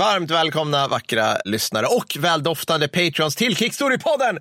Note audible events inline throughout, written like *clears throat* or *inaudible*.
varmt välkomna vackra lyssnare och väldoftande patrons till Kickstory-podden!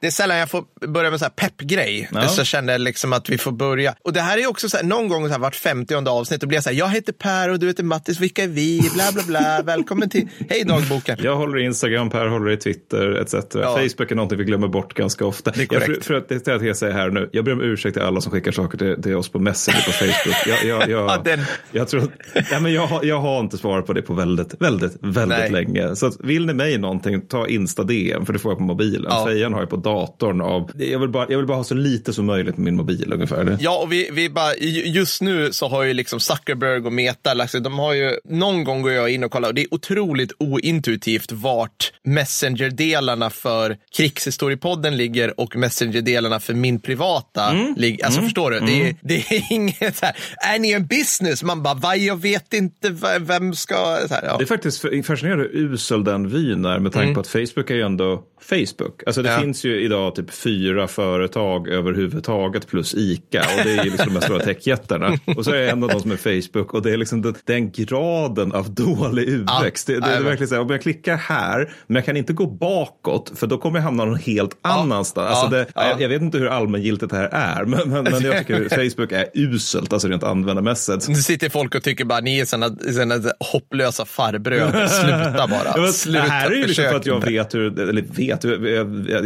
Det är sällan jag får börja med så här peppgrej. Ja. Så jag känner liksom att vi får börja. Och det här är också så här, någon gång så här, vart 50 avsnitt, då blir jag så här, jag heter Per och du heter Mattis, vilka är vi? Bla bla bla, *laughs* välkommen till, hej dagboken. Jag håller i Instagram, Per håller i Twitter etc. Facebook är någonting vi glömmer bort ganska ofta. Det är jag, korrekt. för, för att det är det jag säger här nu, jag ber om ursäkt till alla som skickar saker till, till oss på Messenger på Facebook. Jag, jag, jag, Ja, den- jag, tror, ja, men jag, har- jag har inte svarat på det på väldigt, väldigt, väldigt Nej. länge. Så vill ni mig någonting, ta Insta-DM, för det får jag på mobilen. Ja. Fejan har jag på datorn. Av, jag, vill bara, jag vill bara ha så lite som möjligt med min mobil ungefär. Ja, och vi, vi bara, ju- just nu så har ju liksom Zuckerberg och Meta, sig- de har ju, någon gång går jag in och kollar och det är otroligt ointuitivt vart Messenger-delarna för krigshistoriepodden ligger och Messenger-delarna för min privata ligger. Alltså förstår du? Det, är, det är *laughs* inget så här, är ni en business? Man bara, vad, jag vet inte, vem ska, här, ja. Det är faktiskt fascinerande hur usel den vyn är med tanke på att Facebook är ju ändå Facebook. Alltså det Ja. finns ju idag typ fyra företag överhuvudtaget plus ICA och det är ju liksom de här stora techjättarna. *laughs* Och så är det en av dem som är Facebook och det är liksom den, den graden av dålig UX. det, det, det är verkligen så här, om jag klickar här men jag kan inte gå bakåt för då kommer jag hamna någon helt annanstans. Alltså Ja. det, Ja. jag, jag vet inte hur allmängiltigt det här är men, men, men jag tycker *laughs* Facebook är uselt, alltså rent användarmässigt. Nu sitter folk och tycker bara, ni är såna hopplösa farbröder, sluta bara. Men sluta det här är ju liksom för att jag vet hur, eller vet,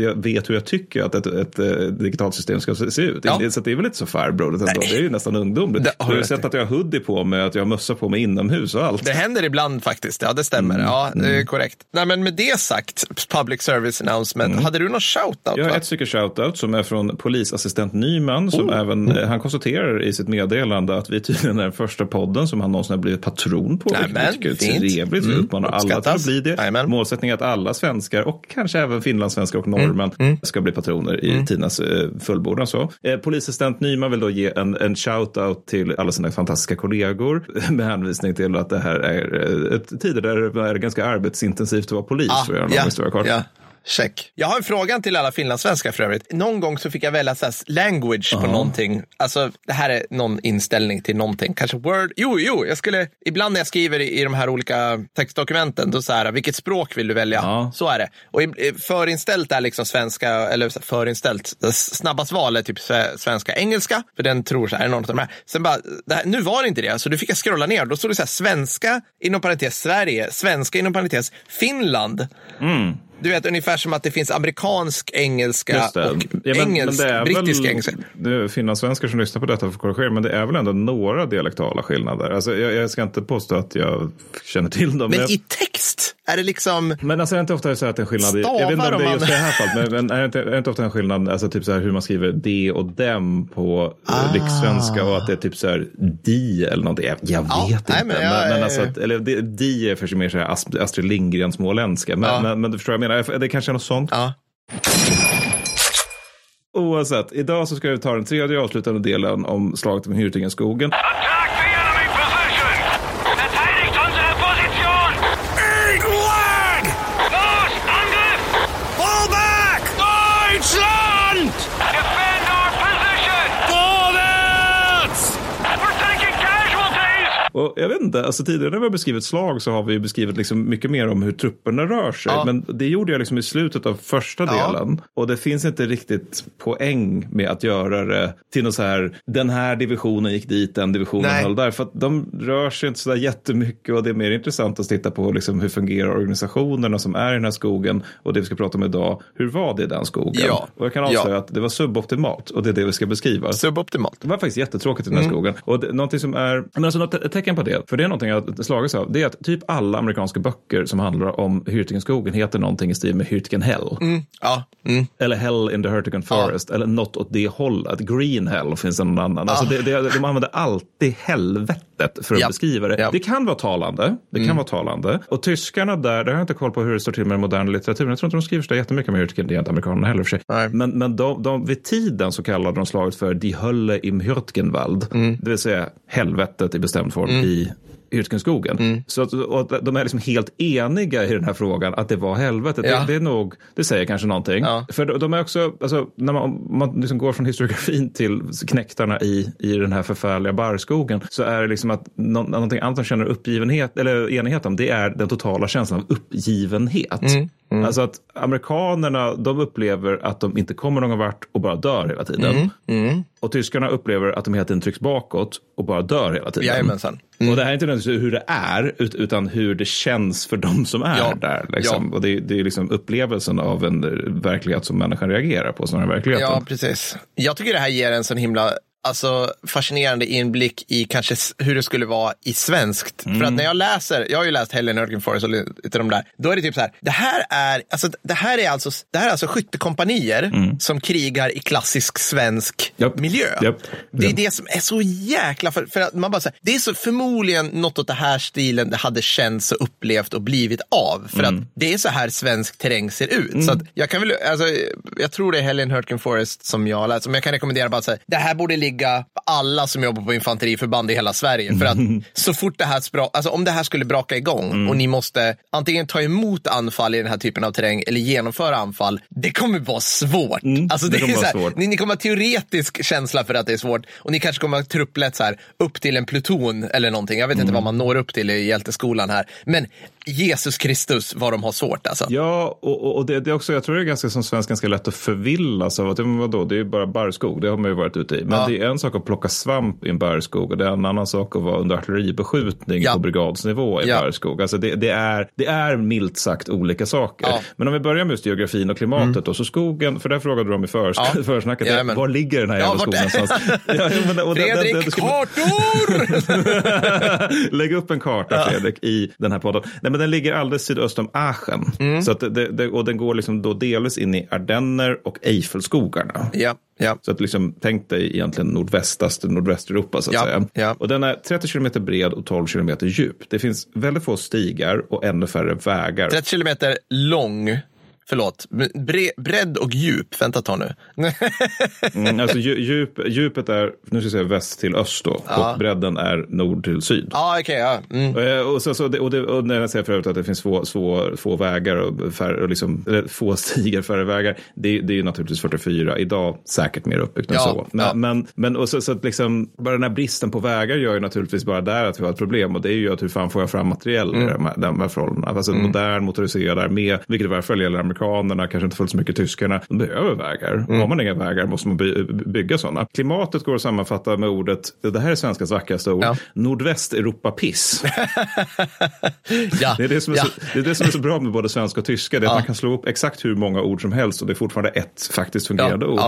jag, vet hur jag tycker att ett, ett, eh, digitalt system ska se ut. Ja. Så det är väl inte så farbrorligt ändå. Nej. Det är ju nästan ungdomligt. Det har du sett att jag har hoodie på mig, att jag har mössa på mig inomhus och allt. Det händer ibland faktiskt, ja det stämmer. Mm. Ja, det är korrekt. Nej, men med det sagt, public service announcement, hade du någon shoutout? Mm. Jag har va? ett stycke shoutout som är från polisassistent Nyman som Oh. även, eh, han konstaterar i sitt meddelande att vi tydligen är den första podden som han någonsin har blivit patron på. vilket Nämen, jag fint. trevligt. Vi Mm, uppmanar alla till att bli det. Jajamän. Målsättningen är att alla svenskar och kanske även finlandssvenskar och norrmän Mm, ska bli patroner i Tinas eh, fullbordan. Så. Eh, polisassistent Nyman vill då ge en, en shoutout till alla sina fantastiska kollegor *laughs* med hänvisning till att det här är eh, ett tider där det är ganska arbetsintensivt att vara polis. Ah, för att göra ja. Check. Jag har en fråga till alla finlandssvenskar för övrigt. Någon gång så fick jag välja så language på någonting. Alltså, det här är någon inställning till någonting. Kanske word. Jo, jo, jag skulle, ibland när jag skriver i, i de här olika textdokumenten, då så här, vilket språk vill du välja? Ja. Så är det. Och förinställt är liksom svenska, eller förinställt, snabbast val är typ sve- svenska, engelska, för den tror så här, är någon av de här. Sen bara, här, nu var det inte det, så du fick jag scrolla ner. Då stod det så här, svenska inom parentes Sverige, svenska inom parentes Finland. Du vet, ungefär som att det finns amerikansk engelska och Ja, men- engelsk, men brittisk väl, engelska. Det är finlandssvenskar som lyssnar på detta får korrigera, men det är väl ändå några dialektala skillnader. Alltså, jag, jag ska inte påstå att jag känner till dem. Men jag, i text är det liksom... men alltså, är det inte ofta så att en skillnad i, jag vet inte om det är just det här fallet, men, men är, det inte, är det inte ofta en skillnad, alltså typ så här hur man skriver de och dem på ah. rikssvenska och att det är typ så här di eller någonting. Jag, jag Ja, vet nej, inte. men Men, jag- men, alltså att, eller det- di är för mer så här Ast- Astrid Lindgren småländska. Men, Ja. men, men du förstår vad jag menar, det kanske är något sånt. Ja. Oavsett, idag så ska vi ta den tredje avslutande delen om slaget om Hürtingenskogen. Attack jag vet inte, alltså tidigare när vi har beskrivit slag så har vi beskrivit liksom mycket mer om hur trupperna rör sig. Ja. Men det gjorde jag liksom i slutet av första Ja. delen. Och det finns inte riktigt poäng med att göra det till något så här, den här divisionen gick dit, den divisionen Nej. höll där. För att de rör sig inte så där jättemycket och det är mer intressant att titta på liksom hur fungerar organisationerna som är i den här skogen. Och det vi ska prata om idag, hur var det i den skogen? Ja. Och jag kan avslöja Ja. att det var suboptimalt och det är det vi ska beskriva. Suboptimalt. Det var faktiskt jättetråkigt i den här skogen. Och det, någonting som är, men alltså något, tecken på det, för det är någonting jag slagits av, det är att typ alla amerikanska böcker som handlar om Hürtigenskogen heter någonting i stil med Hürtigen Hell. Ja. Mm. Eller Hell in the Hürtigen Forest, eller något åt det hållet. Green Hell finns det någon annan. Alltså det, det, de använder alltid helvetet för att Ja. beskriva det. Ja. Det kan vara talande, det kan vara talande. Och tyskarna där, där har jag inte koll på hur det står till med den moderna litteraturen. Jag tror inte de skriver så jättemycket med Hürtigen, det är inte amerikanerna heller för sig. Nej. Men, men de, de, vid tiden så kallade de slaget för Die Hölle im Hürtgenwald. Det vill säga helvetet i bestämd form i Hyrtgenskogen. Mm. Så att, att de är liksom helt eniga i den här frågan att det var helvetet. Ja. Det, det är nog, det säger kanske någonting. Ja. För de, de är också, alltså, när man, man liksom går från historiografin till knäktarna i, i den här förfärliga barrskogen så är det liksom att nå, någonting annat de känner uppgivenhet eller enighet om det är den totala känslan av uppgivenhet. Mm. Alltså att amerikanerna de upplever att de inte kommer någon vart och bara dör hela tiden. Mm. Och tyskarna upplever att de hela tiden trycks bakåt och bara dör hela tiden. Jajamensan. Och det här är inte nödvändigtvis hur det är, ut- utan hur det känns för de som är Ja. där. Liksom. Och det, det är liksom upplevelsen av en verklighet som människan reagerar på, snarare än verkligheten. Ja, precis. Jag tycker det här ger en sån himla alltså, fascinerande inblick i kanske hur det skulle vara i svenskt. För att när jag läser, jag har ju läst Helen Erkin Forest och lite de där, då är det typ så här, det här är, alltså, det här är alltså, det här är alltså skyttekompanier som krigar i klassisk svensk Japp. miljö. Japp. Det är det som är så jäkla, för, för att man bara säger, det är så förmodligen något åt det här stilen det hade känts och upplevt och blivit av. För Mm. att det är så här svensk terräng ser ut. Så att jag kan väl, alltså, jag tror det är Helen Hurtgen Forest som jag läst, men jag kan rekommendera bara att säga, det här borde ligga på alla som jobbar på infanteriförband i hela Sverige. För att så fort det här, spra, alltså om det här skulle braka igång Mm. och ni måste antingen ta emot anfall i den här typen av terräng eller genomföra anfall, det kommer vara svårt. Alltså, Mm. det det kommer är så vara här, svårt. ni, ni kommer ha teoretisk känsla för att det är svårt och ni kanske kommer ha trupplätt så här upp till en pluton eller någonting. Jag vet Mm. inte vad man når upp till i hjälteskolan här. Men Jesus Kristus vad de har svårt alltså. Ja, och, och- och det, det är också, jag tror det är ganska som svensk ganska lätt att förvillas av att, ja, vadå, det är ju bara barrskog, det har man ju varit ute i. Men Ja. det är en sak att plocka svamp i en barrskog och det är en annan sak att vara under artilleribeskjutning Ja. på brigadsnivå i Ja. barrskog. Alltså det, det, är, det är milt sagt olika saker. Ja. Mm. Men om vi börjar med just geografin och klimatet då, så skogen, för det frågade du om i för, Ja. *laughs* försnacket, Jajamän. var ligger den här jävla Ja, skogen någonstans? *laughs* Ja, ja, men- och den- den- Fredrik, den- skulle- kartor! *laughs* Lägg upp en karta, Fredrik, i den här podden. Nej, men den ligger alldeles sydöst om Aachen. Mm. Så att det, det, och den går liksom då delvis in i Ardenner och Eiffelskogarna. ja, ja. Så att liksom, tänk dig egentligen nordvästaste Nordvästeuropa så att Ja, säga. ja. Och den är 30 kilometer bred och 12 kilometer djup. Det finns väldigt få stigar och ännu färre vägar. 30 kilometer lång, förlåt, bre, bredd och djup. Vänta ett tag nu. *laughs* Mm, alltså dju- djup, djupet är, nu ska jag säga väst till öst då. Ja. Och bredden är nord till syd. Ja, okej. ja. Mm. Eh, Och, så, så det, och, det, och när jag säger förut att det finns få, få, få vägar och, färre, och liksom, eller få *laughs* stigar, färre vägar. Det, det är ju naturligtvis 44. Idag säkert mer uppbyggt än Ja, så. Men, ja. men, men och så, så att liksom, bara den här bristen på vägar gör ju naturligtvis bara där att vi har ett problem. Och det är ju att hur fan får jag fram materiell Mm. i de här, de här förhållandena. Alltså en modern motoriserad armé, vilket i varje fall gäller amerikanerna, kanske inte fullt så mycket tyskarna. De behöver vägar. Mm. Har man inga vägar måste man by, bygga sådana. Klimatet går att sammanfatta med ordet, det här är svenskans vackraste ord, Ja. nordväst-Europa-piss. *laughs* Ja, Det är det, som är ja. så, det är det som är så bra med både svenska och tyska. Det är att Ja. man kan slå upp exakt hur många ord som helst och det är fortfarande ett faktiskt fungerande ord.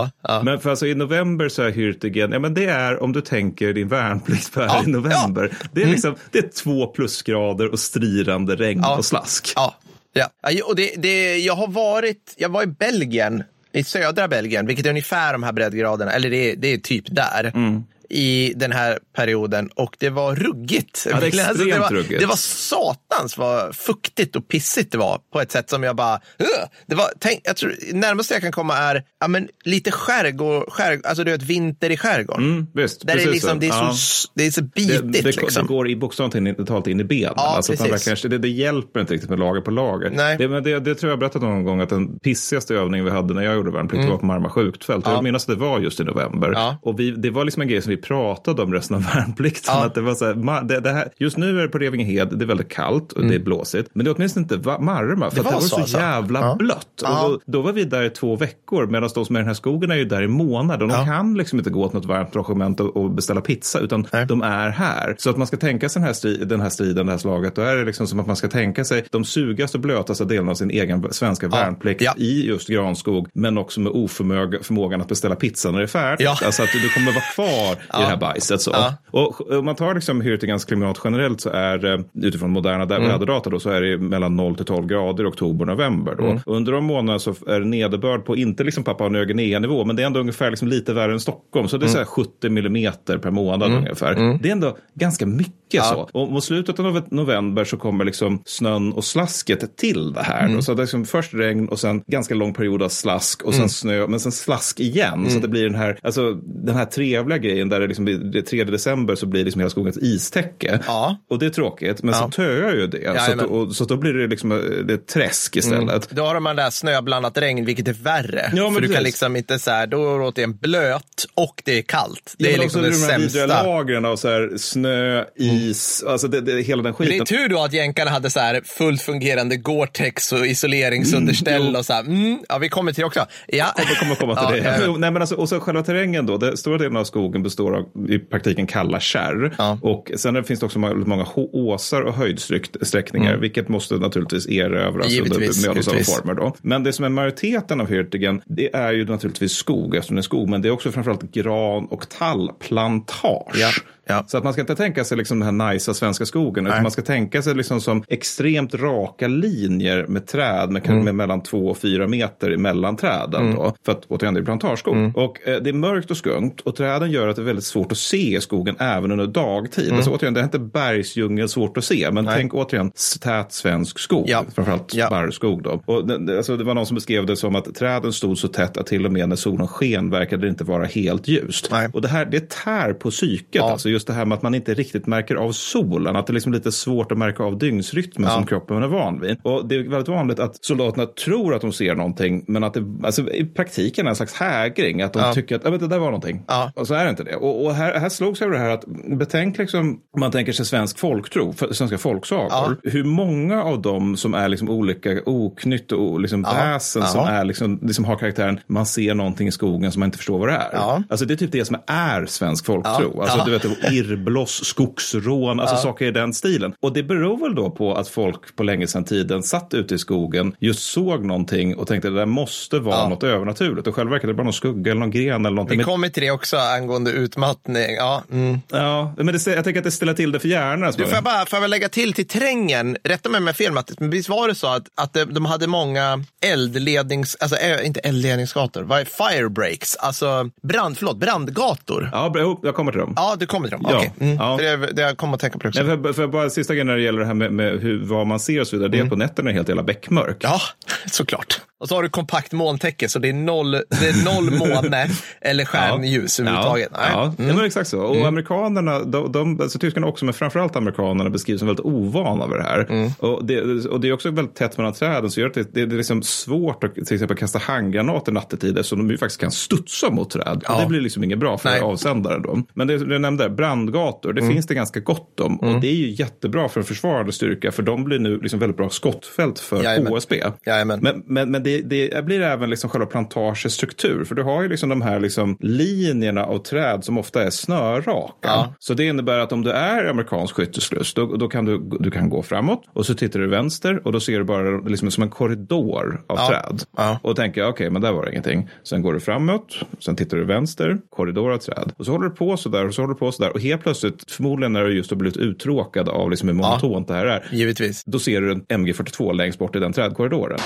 Men för alltså i november så är Hürtigen, ja men det är om du tänker din värnplikt här i november. Det är liksom, det är två plusgrader och strirande regn och slask. Ja, ja. och det, det, jag har varit, jag var i Belgien, i södra Belgien, vilket är ungefär de här breddgraderna, eller det, det är typ där. Mm i den här perioden och det var ruggigt. Ja, det extremt det, var, ruggigt. det var satans vad fuktigt och pissigt det var på ett sätt som jag bara, "Ugh." det var, tänk, jag tror, närmaste jag kan komma är ja, men, lite skärgård, skärgård, alltså du vet vinter i skärgården. Mm, visst, Där det, är liksom, det, är Ja. så, det är så Det, bitigt. det, liksom. det går i bokstavligt talat in i benen. Ja, alltså verkligen, det, det hjälper inte riktigt med lager på lager. Nej. Det, men det, det tror jag jag berättat någon gång att den pissigaste övningen vi hade när jag gjorde värnplikt var på Marma skjutfält. Mm. Ja. Jag minns att det var just i november. Ja. Och vi, det var liksom en grej som vi pratade om resten av *laughs* värnplikten. Ja. Att det var så här, det, det här, just nu är det på Revingehed, det är väldigt kallt och det är blåsigt. Men det är åtminstone inte Marma, för Mm. Det var det var så, så, alltså. jävla Ja. blött. Ja. Och då, då var vi där i två veckor, medan de som är i den här skogen är ju där i månader. De kan liksom inte gå till något varmt logement och, och beställa pizza, utan Nej. de är här. Så att man ska tänka sig den här, stri- den här striden, det här slaget, då är det liksom som att man ska tänka sig de sugaste och blötaste delarna av sin egen svenska värnplikt i just Granskog, men också med oförmågan att beställa pizza när det är färdigt. Alltså att du kommer vara kvar i det här bajset. Så. Ja. Och om man tar liksom Hürtigans klimat generellt så är det utifrån moderna Mm. väderdata då, så är det mellan 0 till 12 grader i oktober november. Då. Mm. Och under de månaderna så är det nederbörd på, inte liksom Papua Nya Guinea-nivå, men det är ändå ungefär liksom lite värre än Stockholm. Så det är Mm. så här 70 millimeter per månad ungefär. Det är ändå ganska mycket så. Och mot slutet av november så kommer liksom snön och slasket till det här. Mm. Då. Så det är liksom först regn och sen ganska lång period av slask och sen Mm. snö, men sen slask igen. Så det blir den här, alltså, den här trevliga grejen där där det liksom, det 3 december så blir liksom hela skogen ett istäcke. Ja. Och det är tråkigt, men Ja. så töar ju det. Så, att, och, så då blir det liksom eh, det träsk istället. Då har man där snöblandat regn, vilket är värre. Ja, men För du kan precis. liksom inte så här, då är det återigen blöt och det är kallt. Det Ja, är liksom också det de här vidriga sämsta. lagren av så här, snö, is, alltså det, det, hela den Men Det är skiten. tur då att jänkarna hade så här fullt fungerande Gore-Tex och isoleringsunderställ och så här. Mm, ja, vi kommer till det också. Ja. Jag kommer komma till *laughs* Ja, det. Nej, men alltså, och så själva terrängen då. Det, stora delen av skogen består av i praktiken kalla kärr. Ja. Och sen finns det också många, åsar och höjdsträckningar, vilket måste naturligtvis erövras under Givetvis, mödosamma givetvis. former. Då. Men det som är majoriteten av Hürtigen, det är ju naturligtvis skog, eftersom det är skog. Men det är också framförallt gran och tallplantage. Ja, ja. Så att man ska inte tänka sig liksom den här najsa svenska skogen, utan Nej. man ska tänka sig liksom som extremt raka linjer med träd med, Mm. med mellan två och fyra meter mellan träden. Då, för att återigen, det är plantageskog. Mm. Och eh, det är mörkt och skumt och träden gör att det är väldigt svårt att se skogen även under dagtid. Alltså, återigen, det är inte bergsdjungel svårt att se, men Mm. Nej. tänk återigen tät svensk skog, Ja. framförallt Ja. barrskog. Då. Och det, det- alltså, det var någon som beskrev det som att träden stod så tätt att till och med när solen sken verkade det inte vara helt ljust. Nej. Och det här det tär på psyket, Ja. alltså just det här med att man inte riktigt märker av solen, att det är liksom lite svårt att märka av dygnsrytmen Ja. som kroppen är van vid. Och det är väldigt vanligt att soldaterna tror att de ser någonting, men att det alltså, i praktiken är en slags hägring, att de Ja. tycker att "Ja, men det där var någonting. Ja. Och så är det inte det. Och, och här, här slogs jag över det här att betänk liksom, om man tänker sig svensk folktro, svenska folksagor, hur många av dem som är liksom olika oknytt och liksom väsen som, är liksom, liksom har karaktären, man ser någonting i skogen som man inte förstår vad det är. Alltså det är typ det som är svensk folktro. Alltså du vet, irrbloss, skogsrån, alltså saker i den stilen. Och det beror väl då på att folk på länge sedan tiden satt ute i skogen, just såg någonting och tänkte att det där måste vara Ja. något övernaturligt. Och själva verkar det bara någon skugga eller någon gren eller någonting. Vi kommer till det också angående utmattning. Ja, mm. Ja, men det, jag tänker att det ställer till det för hjärnan. Du, får jag bara får jag lägga till till terrängen, rätta mig om jag fel Mattis, men visst var det så att, att de- de hade många eldlednings, alltså äh, inte eldledningsgator, vad är firebreaks, alltså brand, förlåt, brandgator. Ja, jag kommer till dem. Ja, du kommer till dem. Ja, Okej. Mm. ja. För det, det jag kommer att tänka på det också. Nej, för, för bara sista grejen när det gäller det här med, med hur, vad man ser och så vidare, det är att på nätterna helt jävla beckmörkt. Ja, *laughs* såklart. Och så har du kompakt molntäcke, så det är noll, det är noll *laughs* måne eller stjärnljus överhuvudtaget. Nej. Ja, Mm. ja men exakt så. Och amerikanerna, de, de, alltså tyskarna också, men framförallt amerikanerna beskrivs som väldigt ovana vid det här. Mm. Och, det, och det är också väldigt tätt mellan träden, så gör att det, det är liksom svårt att till exempel kasta handgranater nattetid, eftersom de ju faktiskt kan studsa mot träd. Ja. Och det blir liksom inget bra för Nej. Mm. avsändaren då. Men det du nämnde, brandgator, det finns det ganska gott om. Och det är ju jättebra för en försvarande styrka, för de blir nu liksom väldigt bra skottfält för Jajamän. HSB. Jajamän. Men, men, men det, det blir även liksom själva plantagets struktur. För du har ju liksom de här liksom linjerna av träd som ofta är snörraka. Ja. Så det innebär att om du är amerikansk skyttesluss, då, då kan du, du kan gå framåt och så tittar du vänster och då ser du bara liksom som en korridor av Ja. träd. Ja. Och tänker, okej, men där var det ingenting. Sen går du framåt, sen tittar du vänster, korridor av träd. Och så håller du på sådär och så håller du på sådär. Och helt plötsligt, förmodligen när du just har blivit uttråkad av liksom hur monotont det här är, Givetvis. då ser du en MG42 längst bort i den trädkorridoren.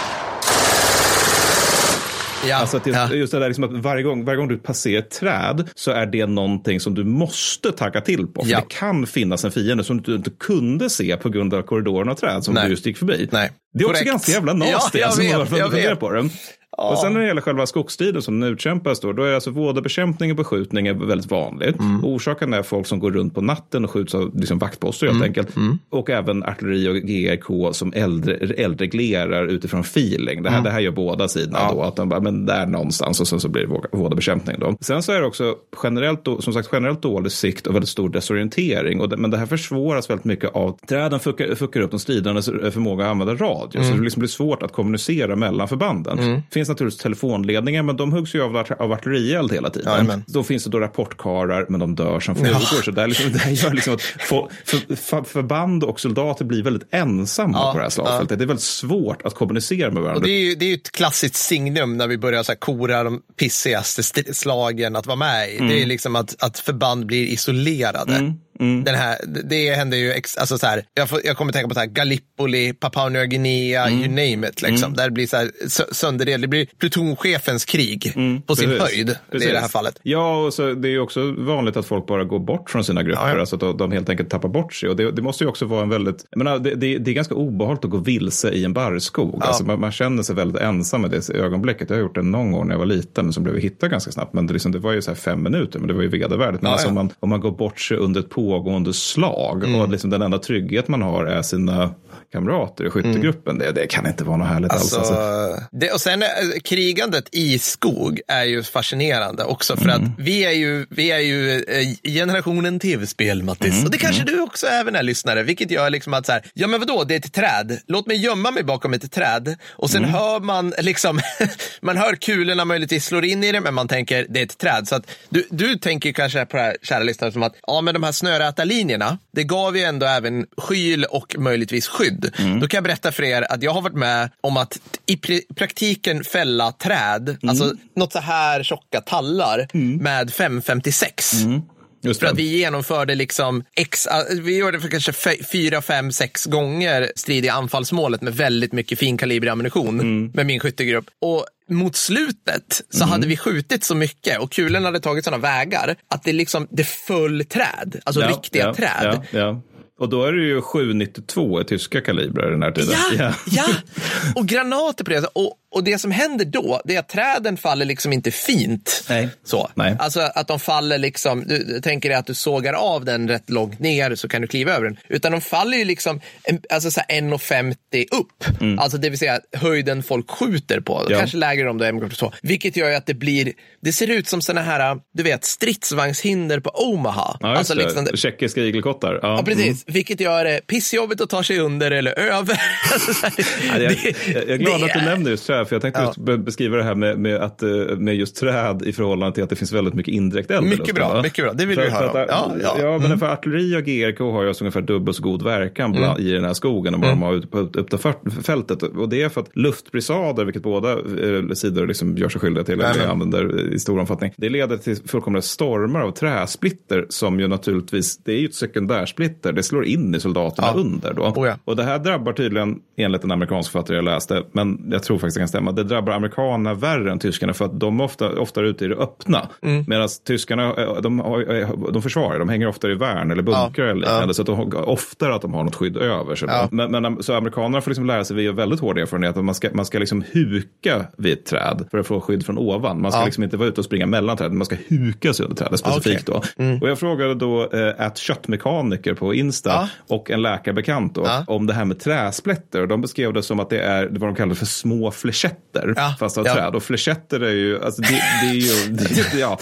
Ja. Alltså att just, ja. just det där liksom att varje gång, varje gång du passerar ett träd så är det någonting som du måste tagga till på. För Ja. det kan finnas en fiende som du inte kunde se på grund av korridoren av träd som Nej. du just gick förbi. Nej. Det är också Korrekt. ganska jävla nasty. Ja, jag alltså, vet, jag vet. på det. Och sen när det gäller själva skogstiden som nu utkämpas då, då är alltså vådabekämpning och beskjutning är väldigt vanligt. Mm. Orsaken är folk som går runt på natten och skjuts av liksom, vaktposter helt Mm. enkelt. Och även artilleri och GRK som eldreglerar utifrån feeling. Det här, det här gör båda sidorna Mm. Ja. då, att de bara, men där någonstans och sen så blir det vå- vådabekämpning då. Sen så är det också generellt, som sagt, generellt dålig sikt och väldigt stor desorientering. Och det, men det här försvåras väldigt mycket av träden fuckar, fuckar upp de stridandes förmåga att använda radio. Mm. Så det liksom blir svårt att kommunicera mellan förbanden. Det finns naturligtvis telefonledningar, men de huggs ju av, av artillerield hela tiden. Jajamän. Då finns det då rapportkarar, men de dör som flugor. Så det, liksom, *laughs* det gör liksom att få, för, för, förband och soldater blir väldigt ensamma Ja, på det här slagfältet. Det är väldigt svårt att kommunicera med varandra. Och det är ju det är ju ett klassiskt signum när vi börjar så här kora de pissigaste st- slagen att vara med i. Mm. Det är liksom att, att förband blir isolerade. Den här, det händer ju, ex, alltså så här, jag, får, jag kommer tänka på så här, Gallipoli, Papua Nya Guinea, you name it. Liksom. Där det blir så här, sö- sönderdelning, det blir plutonchefens krig på sin Precis. höjd. Det är i det här fallet. Ja, och så det är ju också vanligt att folk bara går bort från sina grupper. Ja, ja. Alltså att de- helt enkelt tappar bort sig. Och det, det måste ju också vara en väldigt, jag menar, det, det, det är ganska obehagligt att gå vilse i en barrskog. Alltså man, man känner sig väldigt ensam i det ögonblicket. Jag har gjort det någon gång när jag var liten, men så blev vi hittade ganska snabbt. Men det, liksom, det var ju så här fem minuter, men det var ju vedervärdigt. Men Ja, alltså ja. om, man, om man går bort sig under ett pågående slag Mm. och liksom den enda trygghet man har är sina kamrater i skyttegruppen. Det, det kan inte vara något härligt alls. Alltså, Alltså. det, och sen eh, krigandet i skog är ju fascinerande också för Mm. att vi är ju, vi är ju eh, generationen tv-spel, Mattis. Mm, Och det kanske du också även är lyssnare, vilket gör liksom att så här, ja men vadå, det är ett träd. Låt mig gömma mig bakom ett träd. Och sen Mm. hör man liksom, *laughs* man hör kulorna möjligtvis slår in i det, men man tänker det är ett träd. Så att du, du tänker kanske på det här, kära lyssnare, som att ja men de här snöräta linjerna, det gav ju ändå även skyl och möjligtvis skydd. Mm. Då kan jag berätta för er att jag har varit med om att i pr- praktiken fälla träd, Mm. alltså något så här tjocka tallar med 556. Just För det. att vi genomförde liksom x, vi gjorde för kanske fyra, fem, sex gånger strid i anfallsmålet med väldigt mycket finkalibrig ammunition Mm. med min skyttegrupp. Och mot slutet så hade vi skjutit så mycket och kulorna hade tagit sådana vägar att det liksom, det föll träd, alltså Ja, riktiga ja, träd. Ja. Och då är det ju 792 i tyska kalibrar den här tiden. Ja, ja, *laughs* och granater på det. Och, och det som händer då, det är att träden faller liksom inte fint. Nej. Så. Nej. Alltså att de faller liksom, du, du tänker dig att du sågar av den rätt långt ner så kan du kliva över den. Utan de faller ju liksom alltså så här 1,50 upp. Alltså det vill säga höjden folk skjuter på. Mm. Ja. Kanske lägre om det är MK2. Vilket gör ju att det blir, det ser ut som såna här, du vet, stridsvagnshinder på Omaha. Ja, alltså det. liksom, Tjeckiska igelkottar. Ja, Ja, precis. Vilket gör det pissjobbigt att ta sig under eller över. Alltså, *laughs* här, Ja, jag, det- jag är glad det att du nämnde just träd, för jag tänkte Ja. beskriva det här med, med, att, eh, med just träd i förhållande till att det finns väldigt mycket indirekt eld. Mycket bra, va? mycket bra. Det vill för, vi höra om. Ja, ja, ja. men för artilleri och GRK har ju alltså ungefär dubbelt så god verkan bland, i den här skogen än vad de har ute på fältet. Och det är för att luftbrisader, vilket båda eh, sidor liksom gör sig skyldiga till, eller använder i stor omfattning, det leder till fullkomliga stormar av träsplitter som ju naturligtvis, det är ju ett sekundärsplitter, det slår in i soldaterna Ja. under då. Oh ja. Och det här drabbar tydligen, enligt en amerikansk författare jag läste, men jag tror faktiskt det kan stämma, det drabbar amerikanerna värre än tyskarna för att de är ofta, ofta är ute i det öppna. Mm. Medan tyskarna, eh, de, har- eh, de försvarar, de hänger ofta i värn eller bunkrar Ja, eller liknande, så att de har oftare att de har något skydd över sig. Men, men så amerikanerna får liksom lära sig via väldigt hård erfarenhet att man ska, man ska liksom huka vid ett träd för att få skydd från ovan. Man ska liksom inte vara ute och springa mellan träden, man ska huka sig under trädet specifikt okej. Mm. då. Och jag frågade då eh, att köttmekaniker på Insta Ja. och en läkarbekant då, Ja. om det här med träsplätter. De beskrev det som att det är vad de kallar för små flechetter Ja. fast av träd. Och flechetter är ju, alltså det, det är ju, *laughs* det, ja,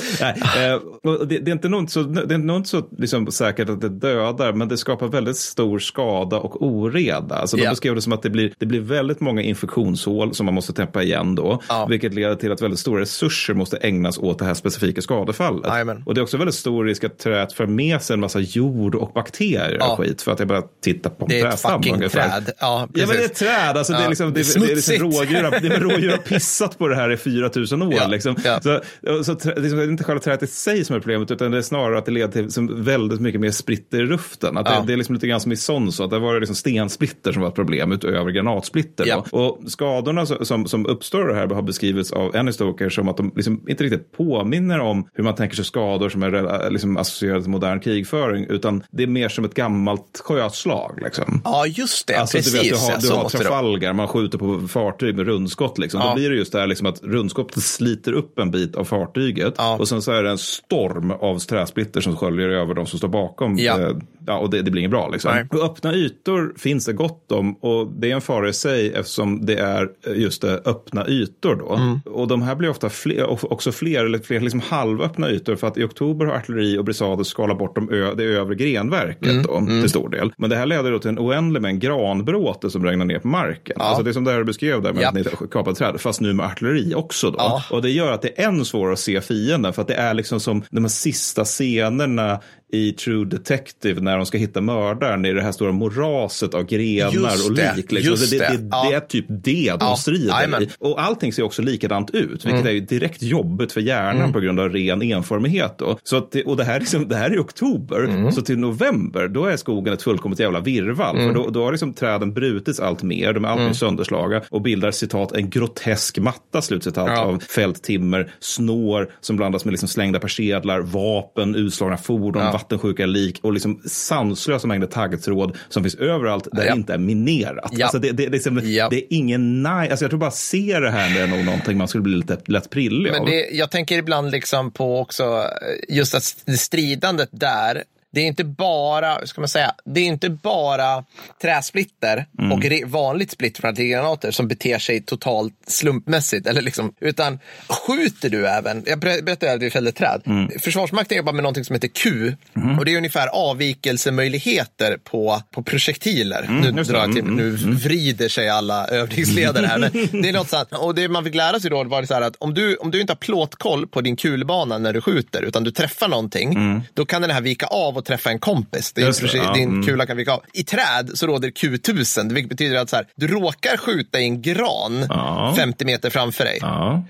nej, och det, det är inte nog så, det är nog inte så liksom, säkert att det dödar, men det skapar väldigt stor skada och oreda. Alltså de beskrev det som att det blir, det blir väldigt många infektionshål som man måste täppa igen då, vilket leder till att väldigt stora resurser måste ägnas åt det här specifika skadefallet. Jajamän. Och det är också väldigt stor risk att trädet för med sig en massa jord och bakterier Ja. Skit för att jag bara tittar på en Det är ett fucking ungefär. träd. Ja, Ja, men det är precis. ett träd. Alltså, det är Ja, liksom, det, är det är liksom rådjur, det är rådjur har *laughs* pissat på det här i 4000 år. Ja, Liksom. ja. Så, så trä, det är liksom inte själva trädet i sig som är problemet, utan det är snarare att det leder till som väldigt mycket mer splitter i luften. Att Ja. det, det är liksom lite grann som i Sons, att det var liksom stensplitter som var ett problem utöver granatsplitter. Ja. Och skadorna som, som, uppstår här har beskrivits av en historiker som att de liksom inte riktigt påminner om hur man tänker sig skador som är liksom associerade till modern krigföring, utan det är mer som ett gammalt sjöslag. Liksom. Ja, just det. Alltså, precis. du, vet, du har, du så har. Trafalgar, man skjuter på fartyg med rundskott. Liksom. Ja. Då blir det just det här liksom, att rundskottet sliter upp en bit av fartyget Ja. och sen så är det en storm av träsplitter som sköljer över de som står bakom. Ja. Eh, ja, och det, det blir inget bra. Liksom. Nej. Och öppna ytor finns det gott om och det är en fara i sig eftersom det är eh, just det, öppna ytor. Då. Mm. Och de här blir ofta fler, också fler, eller fler liksom halvöppna ytor för att i oktober har artilleri och brisader skalat bort de ö, det övre grenverket Mm. då, till stor del. Men det här leder då till en oändlig mängd granbråte som regnar ner på marken. Alltså det är som det här du beskrev där med Japp. att ni kapade träd, fast nu med artilleri också då. Ja. Och det gör att det är än svårare att se fienden för att det är liksom som de här sista scenerna i True Detective när de ska hitta mördaren i det här stora moraset av grenar Just och det, lik. Liksom. just Så det, det, det. Ja. det är typ det de Ja, strider jajamän. i. Och allting ser också likadant ut, vilket är ju direkt jobbigt för hjärnan Mm. på grund av ren enformighet. Då. Så att det, och det här, är liksom, det här är i oktober, Mm. så till november då är skogen ett fullkomligt jävla virrvarr. Mm. För då, då har liksom träden brutits allt mer, de är allt mer sönderslagna och bildar citat en grotesk matta slutcitat Ja. av fällt timmer, snår som blandas med liksom slängda persedlar, vapen, utslagna fordon. Vattensjuka lik och liksom sanslösa mängder taggtråd som finns överallt där Ja. det inte är minerat. Ja. Alltså det, det, det, är Ja. det är ingen nice, alltså jag tror bara se det här det är nog någonting man skulle bli lite lätt prillig Men av. jag tänker ibland liksom på också eh, just att stridandet där, det är inte bara, ska man säga, det är inte bara träsplitter Mm. och vanligt splitter från artillerigranater som beter sig totalt slumpmässigt. Eller liksom, utan skjuter du även, jag ber- berättade att vi fällde träd. Mm. Försvarsmakten jobbar med någonting som heter Q Mm-hmm. och det är ungefär avvikelsemöjligheter på, på projektiler. nu, Mm, det. drar jag till, Mm, nu vrider sig alla övningsledare här. Men det är något sånt. Och det man fick lära sig då var det så här att om du, om du inte har plåtkoll på din kulbana när du skjuter, utan du träffar någonting, då kan den här vika av och träffa en kompis. Det är. Just det, ja, din mm. kula kan vika av. I träd så råder Q1000, vilket betyder att så här, du råkar skjuta i en gran Ja. 50 meter framför dig.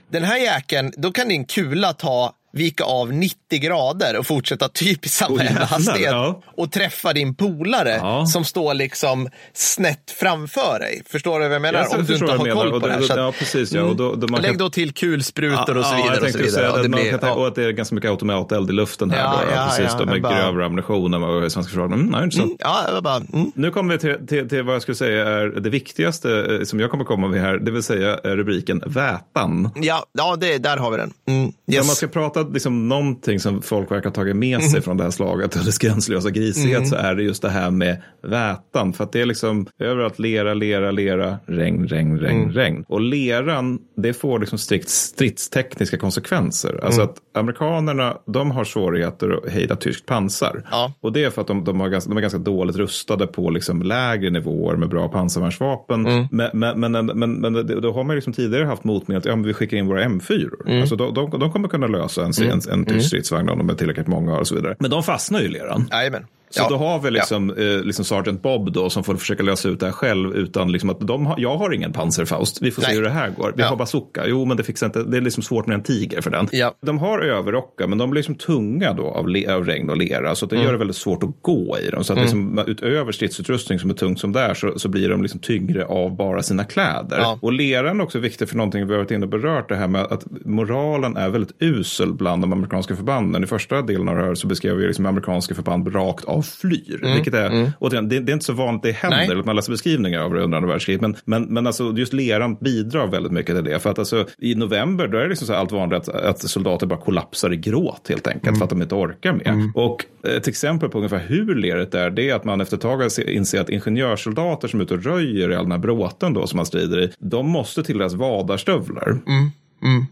Den här jäkeln, då kan din kula ta vika av 90 grader och fortsätta typ i samma jävla jävlar, hastighet ja. och träffa din polare Ja. som står liksom snett framför dig. Förstår du vad jag menar? Jag Om du inte har vad koll på det här. Så att- Ja, precis. Ja. Och då, då man Lägg kan... då till kulsprutor och så Ja, vidare. jag och så vidare. att, det man blir, kan tänka, och ja. att det är ganska mycket automateld i luften här. Ja, då, ja, precis, ja, med bara- grövre ammunition och svenska försvaret. Mm, nej. Mm, ja, bara, mm. Nu kommer vi till, till, till vad jag skulle säga är det viktigaste eh, som jag kommer komma med här, det vill säga eh, rubriken Vätan. ja, ja det, där har vi den. Mm, Om man yes. ska prata liksom någonting som folk verkar ha tagit med sig från det här slaget, och dess gränslösa grisighet, så är det just det här med vätan. För att det är liksom överallt lera, lera, lera, regn, regn, regn, regn. Och leran, det får liksom strikt stridstekniska konsekvenser. Alltså att amerikanerna, de har svårigheter att hejda tyskt pansar. Ja. Och det är för att de, de, har ganska, de är ganska dåligt rustade på liksom lägre nivåer med bra pansarvärnsvapen. Men, men, men, men, men det- då har man liksom tidigare haft motmedel att ja, men vi skickar in våra M4. Alltså de, de, de kommer kunna lösa en, en, en tysk stridsvagn om de är tillräckligt många och så vidare. Men de fastnar ju i leran. Jajamän. Så Ja. då har vi liksom, eh, liksom Sergeant Bob då som får försöka lösa ut det här själv utan liksom att de har, jag har ingen Panzerfaust. Vi får se Nej. hur det här går. Vi Ja. har bazooka. Jo, men det fixar inte. Det är liksom svårt med en tiger för den. Ja. De har överrockar, men de blir liksom tunga då av, le, av regn och lera. Så att det Mm. gör det väldigt svårt att gå i dem. Så att liksom, utöver stridsutrustning som är tungt som det är så, så blir de liksom tyngre av bara sina kläder. Ja. Och leran är också viktig för någonting vi har varit inne och berört. Det här med att moralen är väldigt usel bland de amerikanska förbanden. I första delen av det här så beskrev vi liksom amerikanska förband rakt av flyr. Vilket är, återigen, det, det är inte så vanligt det händer, Mm. Nej. att man läser beskrivningar av det under andra världskriget. Men, men, men alltså, just leran bidrar väldigt mycket till det. För att alltså, i november då är det liksom så allt vanligt att, att soldater bara kollapsar i gråt helt enkelt. Mm. För att de inte orkar mer. Och ett exempel på ungefär hur leret är, det är att man efter ett tag inser att ingenjörssoldater som är ute och röjer i all den här bråten då som man strider i, de måste till deras vadarstövlar.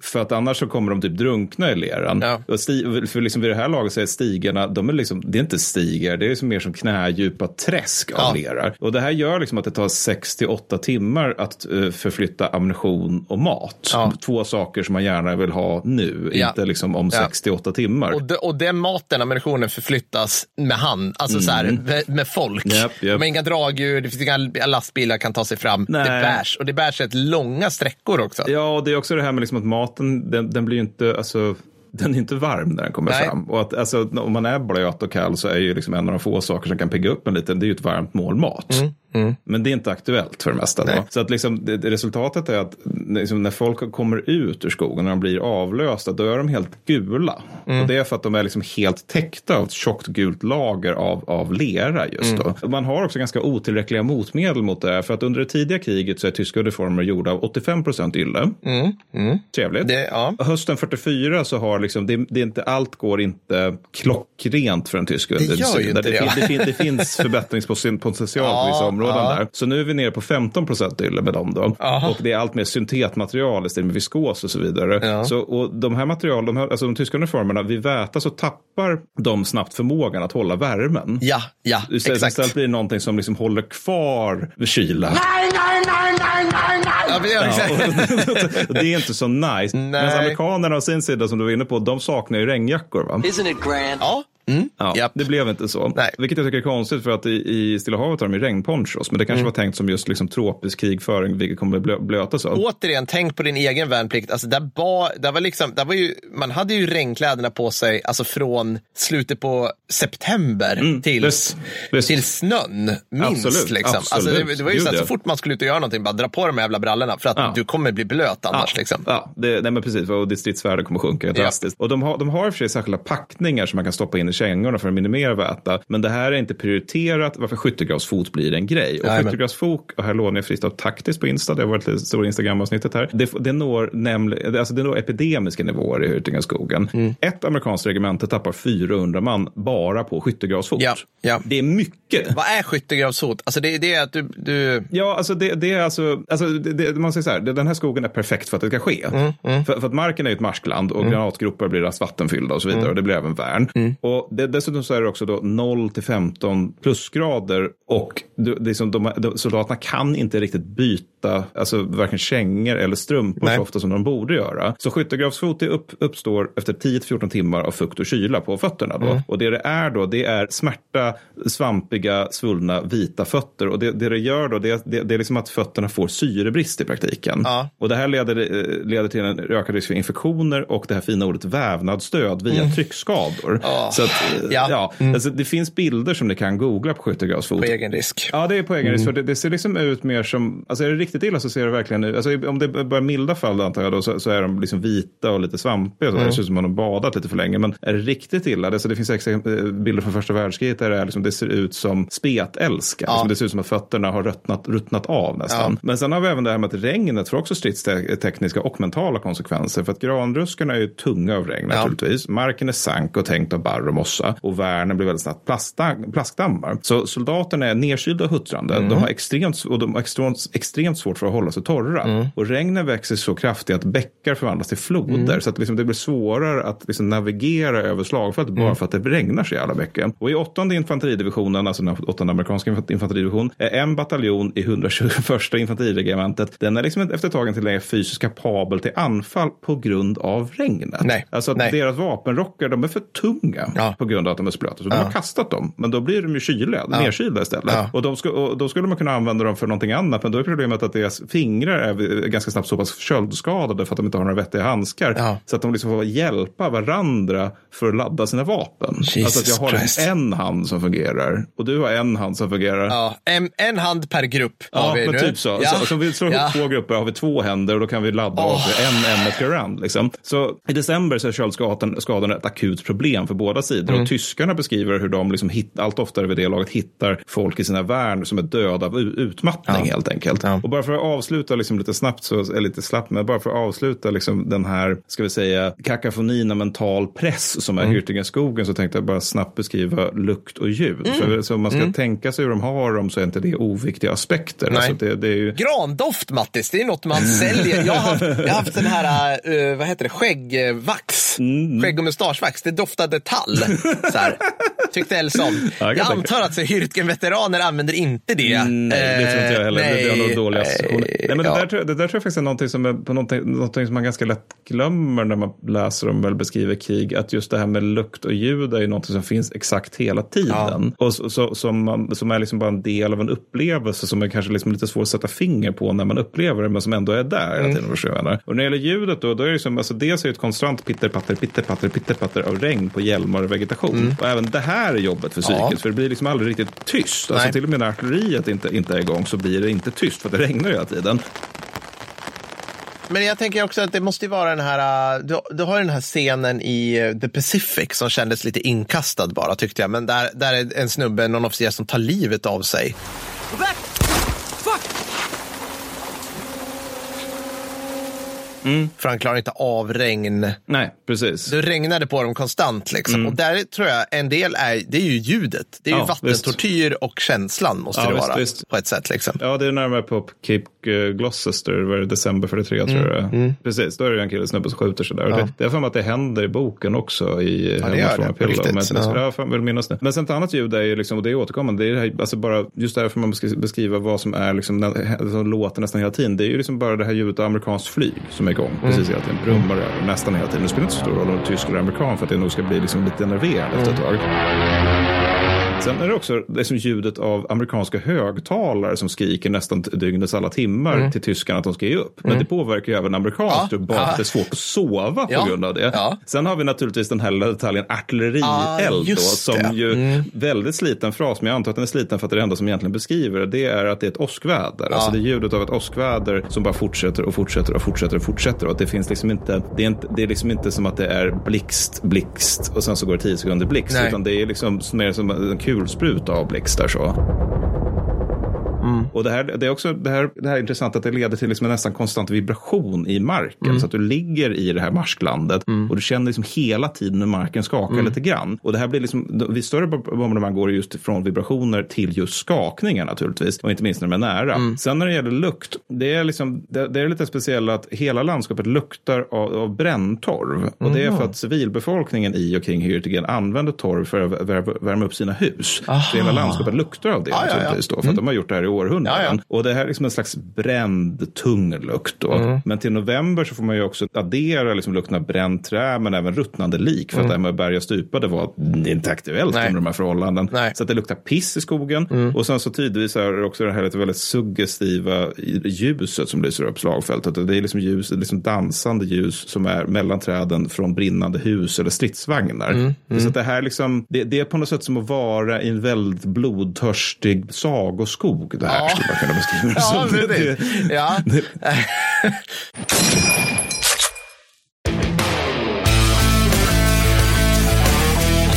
För att annars så kommer de typ drunkna i leran. Ja. Och sti- för liksom vid det här laget så är stigarna, de är liksom, det är inte stigar, det är liksom mer som knädjupa träsk av Ja. lera. Och det här gör liksom att det tar 6 till 8 timmar att eh, förflytta ammunition och mat. Ja. Två saker som man gärna vill ha nu, inte liksom om Ja. 6 till 8 timmar. Och, de, och den maten, ammunitionen förflyttas med hand, alltså så här, med, med folk. Mm. Japp, japp. De inga dragdjur, det finns inga lastbilar kan ta sig fram. Nej. Det bärs, och det bärs rätt långa sträckor också. Ja, och det är också det här med liksom mot maten, den, den blir ju inte, alltså, den är inte varm när den kommer Nej. fram. Och att, alltså, om man är blöt och kall så är ju liksom en av de få saker som kan pigga upp en lite, det är ju ett varmt mål mat. Men det är inte aktuellt för det mesta. Då. Mm. Så att liksom, det, resultatet är att liksom, när folk kommer ut ur skogen, när de blir avlösta, då är de helt gula. Mm. Och det är för att de är liksom helt täckta av ett tjockt gult lager av, av lera just då. Mm. Och Man har också ganska otillräckliga motmedel mot det här. För att under det tidiga kriget så är tyska uniformer gjorda av 85 procent ylle. Trevligt. Mm, Det, ja. Hösten 44 så har liksom, det, det är inte, allt går inte klockrent för en tysk inte det, det, det, fin- det finns *laughs* förbättringspotential Ja, på vissa områden ja. där. Så nu är vi nere på 15 procent ylle med dem då. Aha. Och det är allt mer syntetmaterial istället med viskos och så vidare. Ja. Så, och de här materialen, de, här, alltså de tyska uniformerna, vid väta så tappar de snabbt förmågan att hålla värmen. Ja, ja, Istället, exakt. istället blir det någonting som liksom håller kvar kyla. Nein, nein, nein, nein, nein, nein! Ja, *laughs* och det är inte så nice. Nej. Medan amerikanerna å sin sida, som du var inne på, de saknar ju regnjackor. Va? Isn't it grand? ja, Ja, Japp. Det blev inte så. Nej. Vilket jag tycker är konstigt för att i, i Stilla havet har de ju regnponchos. Men det Mm. kanske var tänkt som just liksom tropisk krigföring, vilket kommer blö, blötas av. Återigen, tänk på din egen värnplikt. Alltså, där var, där var liksom, där var ju, man hade ju regnkläderna på sig alltså från slutet på september till, Mm, visst, visst. till snön, minst. Absolut, liksom. absolut. Alltså, det, det var ju så att så ja. fort man skulle ut och göra någonting, bara dra på de här jävla brallorna för att Ja. du kommer bli blöt annars. Ja, Liksom. ja det, nej men precis. Och ditt stridsvärde kommer sjunka drastiskt. Och de har, de har för sig särskilda packningar som man kan stoppa in i kängorna för att minimera väta. Men det här är inte prioriterat varför skyttegravsfot blir en grej. Och skyttegravsfot, och här lånar jag friskt av taktiskt på Insta, det har varit lite stora Instagram-avsnittet här. Det, det, når nämligen, alltså det når epidemiska nivåer i Hürtingaskogen. Mm. Ett amerikanskt regemente tappar 400 man bara på skyttegravsfot. Ja, ja. Det är mycket. Vad är skyttegravshot? Alltså det, det är att du, du Ja, alltså det, det är alltså, alltså det, det, man säger så här, det- den här skogen är perfekt för att det ska ske. Mm, För, för att marken är ju ett marskland och granatgropar blir rast vattenfyllda och så Mm. vidare och det blir även värn. Och det, dessutom så är det också då 0 till 15 plusgrader och det, det är som de, de, soldaterna kan inte riktigt byta, alltså varken kängor eller strumpor Nej. så ofta som de borde göra. Så skyttegravsfot upp, uppstår efter 10-14 timmar av fukt och kyla på fötterna då. Mm. Och det det är då, det är smärta, svampiga, svullna, vita fötter. Och det det, det gör då, det, det, det är liksom att fötterna får syrebrist i praktiken. Ja. Och det här leder, eh, leder till en ökad risk för infektioner och det här fina ordet vävnadsstöd via tryckskador. Åh, Så att, eh, ja. ja. Alltså, det finns bilder som ni kan googla på skyttegravsfot. på egen risk. Ja, det är på egen risk. För det, det ser liksom ut mer som, alltså är det riktigt illa så ser det verkligen ut, alltså om det är bara milda fall då, antar jag då, så, så är de liksom vita och lite svampiga. Så Det ser ut som att de badat lite för länge. Men är det riktigt illa, det, så det finns eh, bilder från första världskriget där det, är liksom, det ser ut som spetälska. Ja. Liksom, det ser ut som att fötterna har ruttnat, ruttnat av nästan. Men sen har vi även det här med att regnet får också stridstekniska och mentala konsekvenser. För att granruskarna är ju tunga av regn Ja. naturligtvis. Marken är sank och tänkt av barr och mossa. Och värnen blir väldigt snabbt plasta, plaskdammar. Så soldaterna är nedkylda och huttrande. Mm. De har extremt, och de har extremt, extremt svårt för att hålla sig torra. Mm. Och regnen växer så kraftigt att bäckar förvandlas till floder. Mm. Så att liksom det blir svårare att liksom navigera över slagfältet Mm. bara för att det regnar så jävla mycket. Och i åttonde infanteridivisionen, alltså den åttonde amerikanska infant- infanteridivision, är en bataljon i 121 infanteriregementet. Den är liksom efter ett tag inte längre fysiskt kapabel till anfall på grund av regnet. Nej. Alltså att Nej. deras vapenrockar, de är för tunga Ja. på grund av att de är splöta. Så de Ja. har kastat dem, men då blir de ju kyliga, nedkylda istället. Ja. Och, de ska, och då skulle man kunna använda dem för någonting annat, men då är problemet att deras fingrar är ganska snabbt så pass köldskadade för att de inte har några vettiga handskar. Ja. Så att de liksom får hjälpa varandra för att ladda sina vapen. Jesus alltså att jag har Christ. en hand som fungerar och du har en hand som fungerar. Ja, en, en hand per grupp Ja, har vi men nu. typ så. Ja. så. Så om vi slår ihop Ja. två grupper har vi två händer och då kan vi ladda Åh. en ämnet per round. Liksom. Så i december så är köldskadorna skadorna ett akut problem för båda sidor. Mm. Och tyskarna beskriver hur de liksom hitt, allt oftare vid det laget hittar folk i sina värn som är döda av utmattning helt enkelt. Och bara för att avsluta liksom lite snabbt, så, eller lite slappt, men bara för att avsluta liksom den här, ska vi säga, kakafonin av mental press som är Mm. Hürtingaskogen så tänkte jag bara snabbt beskriva lukt och ljud. Mm. För så om man ska tänka sig hur de har dem så är inte det oviktiga aspekter. Nej. Alltså det, det är ju... Grandoft, Mattis, det är något man säljer. Jag har haft, jag har haft den här, uh, vad heter det, skäggvax. Mm. Skägg och mustaschvax. Det doftade tall. Så här. Tyckte Elsa om. Ja, jag jag antar att så Hürtgen-veteraner använder inte det. Mm, Nej, det tror inte jag heller. Eh, det, det har nog nej. dåliga associationer. Nej, men det, ja. där, tror jag- det där tror jag faktiskt är någonting som, är på någonting, någonting som man ganska lätt glömmer när man läser om eller beskriver krig. Att just det här med lukt och ljud är ju någonting som finns exakt hela tiden. Och så, så, som, man, som är liksom bara en del av en upplevelse som är kanske liksom lite svår att sätta finger på när man upplever det, men som ändå är där hela tiden. jag menar? Och när det gäller ljudet då, då är det liksom, alltså dels är det ett konstant pitterpatter, pitterpatter, pitterpatter av regn på hjälmar och vegetation. Och även det här är jobbet för psyket, Ja. för det blir liksom aldrig riktigt tyst. Alltså Nej. till och med när artilleriet inte, inte är igång så blir det inte tyst, för att det regnar hela tiden. Men jag tänker också att det måste ju vara den här, uh, du, du har ju den här scenen i uh, The Pacific som kändes lite inkastad bara tyckte jag. Men där, där är en snubbe, någon officer som tar livet av sig. För han klarar inte av regn. Nej, precis. Det regnade på dem konstant. Liksom. Och där tror jag en del är, det är ju ljudet. Det är ju Ja, vattentortyr och känslan måste Ja, det visst, vara. visst. På ett sätt. Liksom. Ja, det är närmare på Cape eh, Gloucester, var det december 43 tror jag är. Precis, då är det en kille snubbe som skjuter sig där. Och Det, det är för mig att det händer i boken också i Ja, ja, det gör det, på riktigt. Men, Ja. ja. Jag väl minnas det. Men sen ett annat ljud är ju liksom, och det är återkommande, det är det här, alltså bara just därför man beskri- beskriva vad som är liksom, som låter nästan hela tiden. Det är ju liksom bara det här ljudet av amerikanskt flyg som är igång precis hela tiden. Brummar över nästan hela tiden. Det spelar inte så stor roll om det är tysk eller amerikan för att det nog ska bli liksom lite nerverad efter ett tag. Sen är det också liksom ljudet av amerikanska högtalare som skriker nästan dygnets alla timmar till tyskarna att de ska ge upp. Men det påverkar ju även amerikanskt Ja. bara att det är svårt att sova på Ja. grund av det. Ja. Sen har vi naturligtvis den här lilla detaljen Ah, artillerield då, just som det. ju väldigt sliten fras, men jag antar att den är sliten för att det enda som egentligen beskriver det. Det är att det är ett åskväder. Alltså det är ljudet av ett åskväder som bara fortsätter och fortsätter och fortsätter och fortsätter. Och att det finns liksom inte, det är, inte, det är liksom inte som att det är blixt, blixt och sen så går det tio sekunder blixt. Nej. Utan det är liksom mer som en kulspruta av blixtar så. Mm. Och det, här, det är också det här, det här är intressant att det leder till liksom en nästan konstant vibration i marken. Så att du ligger i det här marsklandet och du känner liksom hela tiden hur marken skakar lite grann. Och det här blir liksom, vid större bombardemang går det just från vibrationer till just skakningar naturligtvis. Och inte minst när de är nära. Sen när det gäller lukt, det är, liksom, det, det är lite speciellt att hela landskapet luktar av, av bränntorv. Och det är för att civilbefolkningen i och kring Hürtigen använder torv för att vär- värma upp sina hus. Så hela landskapet luktar av det ja, ja. naturligtvis då, för att de har gjort det här i århundraden. Ja, ja. Och det här är liksom en slags bränd, tung lukt. Då. Men till november så får man ju också addera liksom lukten av bränt trä, men även ruttnande lik. För att det här med berga stupade var inte aktuellt Nej. under de här förhållanden. Nej. Så att det luktar piss i skogen. Och sen så tidvis är det också det här lite väldigt suggestiva ljuset som lyser upp slagfältet. Och Det är liksom ljus, liksom dansande ljus som är mellan träden från brinnande hus eller stridsvagnar. Så att det här liksom, det, det är på något sätt som att vara i en väldigt blodtörstig sagoskog. Det här Ja. Skulle man kunna beskriva det Ja, som. precis. Ja. *laughs*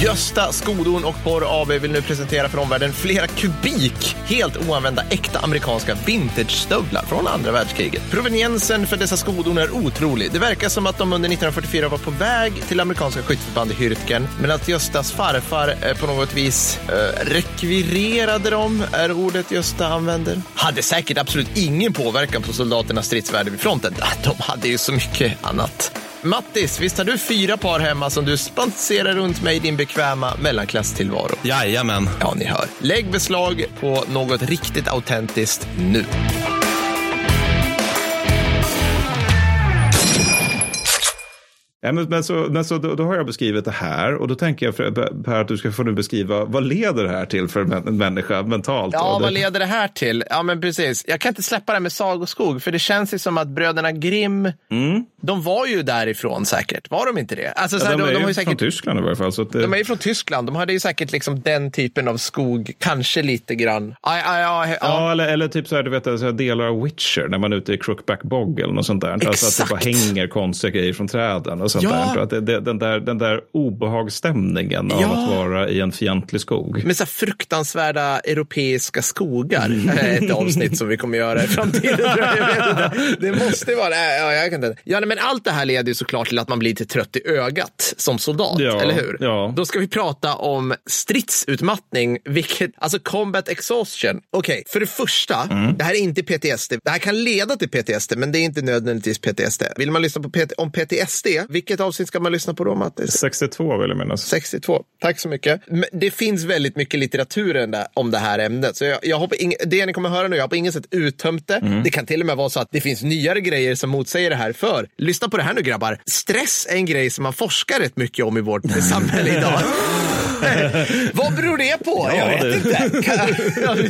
Gösta Skodon och Porr AB vill nu presentera för omvärlden flera kubik helt oanvända äkta amerikanska vintage-stövlar från andra världskriget. Proveniensen för dessa skodon är otrolig. Det verkar som att de under 1944 var på väg till amerikanska skytteförband i Hürtgen, men att Göstas farfar eh, på något vis eh, rekvirerade dem, är ordet Gösta använder. Hade säkert absolut ingen påverkan på soldaternas stridsvärde vid fronten. De hade ju så mycket annat. Mattis, visst har du fyra par hemma som du spanserar runt med i din bekväma mellanklasstillvaro? Jajamän. Ja, ni hör. Lägg beslag på något riktigt autentiskt nu. Ja, men, men så, men så då, då har jag beskrivit det här och då tänker jag för, Per att du ska få nu beskriva vad leder det här till för en, människa mentalt? Ja, vad leder det här till? Ja, men precis. Jag kan inte släppa det med sagoskog, för det känns ju som att bröderna Grimm, de var ju därifrån säkert. Var de inte det? Alltså, så här, Mm. ja, de de, är de har ju ju från säkert Tyskland i varje fall. Så det, De är ju från Tyskland. De hade ju säkert liksom den typen av skog, kanske lite grann. Ja, ja, ja, ja. Ja, eller, eller typ så här, du vet, så delar av Witcher när man är ute i Crookback Bog eller något sånt där. Alltså att det bara Exakt. hänger konstiga grejer från träden och sånt Ja. där. Att det, det, den, där, den där obehagsstämningen av Ja. att vara i en fientlig skog. Med så fruktansvärda europeiska skogar. är *laughs* Ett avsnitt som vi kommer göra i framtiden. Det måste vara det. Ja, jag kan inte. Ja, men allt det här leder ju såklart till att man blir lite trött i ögat som soldat, Ja, eller hur? ja. Då ska vi prata om stridsutmattning, vilket, alltså combat exhaustion. Okej, för det första, Mm. det här är inte PTSD. Det här kan leda till PTSD, men det är inte nödvändigtvis PTSD. Vill man lyssna på PT om PTSD, vilket avsnitt ska man lyssna på då, Mattis? 62 vill jag minnas. 62. Tack så mycket. Det finns väldigt mycket litteratur om det här ämnet. Så jag, jag hoppas ing- det ni kommer höra nu, jag har på inget sätt uttömt det. Mm. Det kan till och med vara så att det finns nyare grejer som motsäger det här. För, lyssna på det här nu grabbar. Stress är en grej som man forskar rätt mycket om i vårt *laughs* samhälle idag. *laughs* Vad beror det på? Ja, jag vet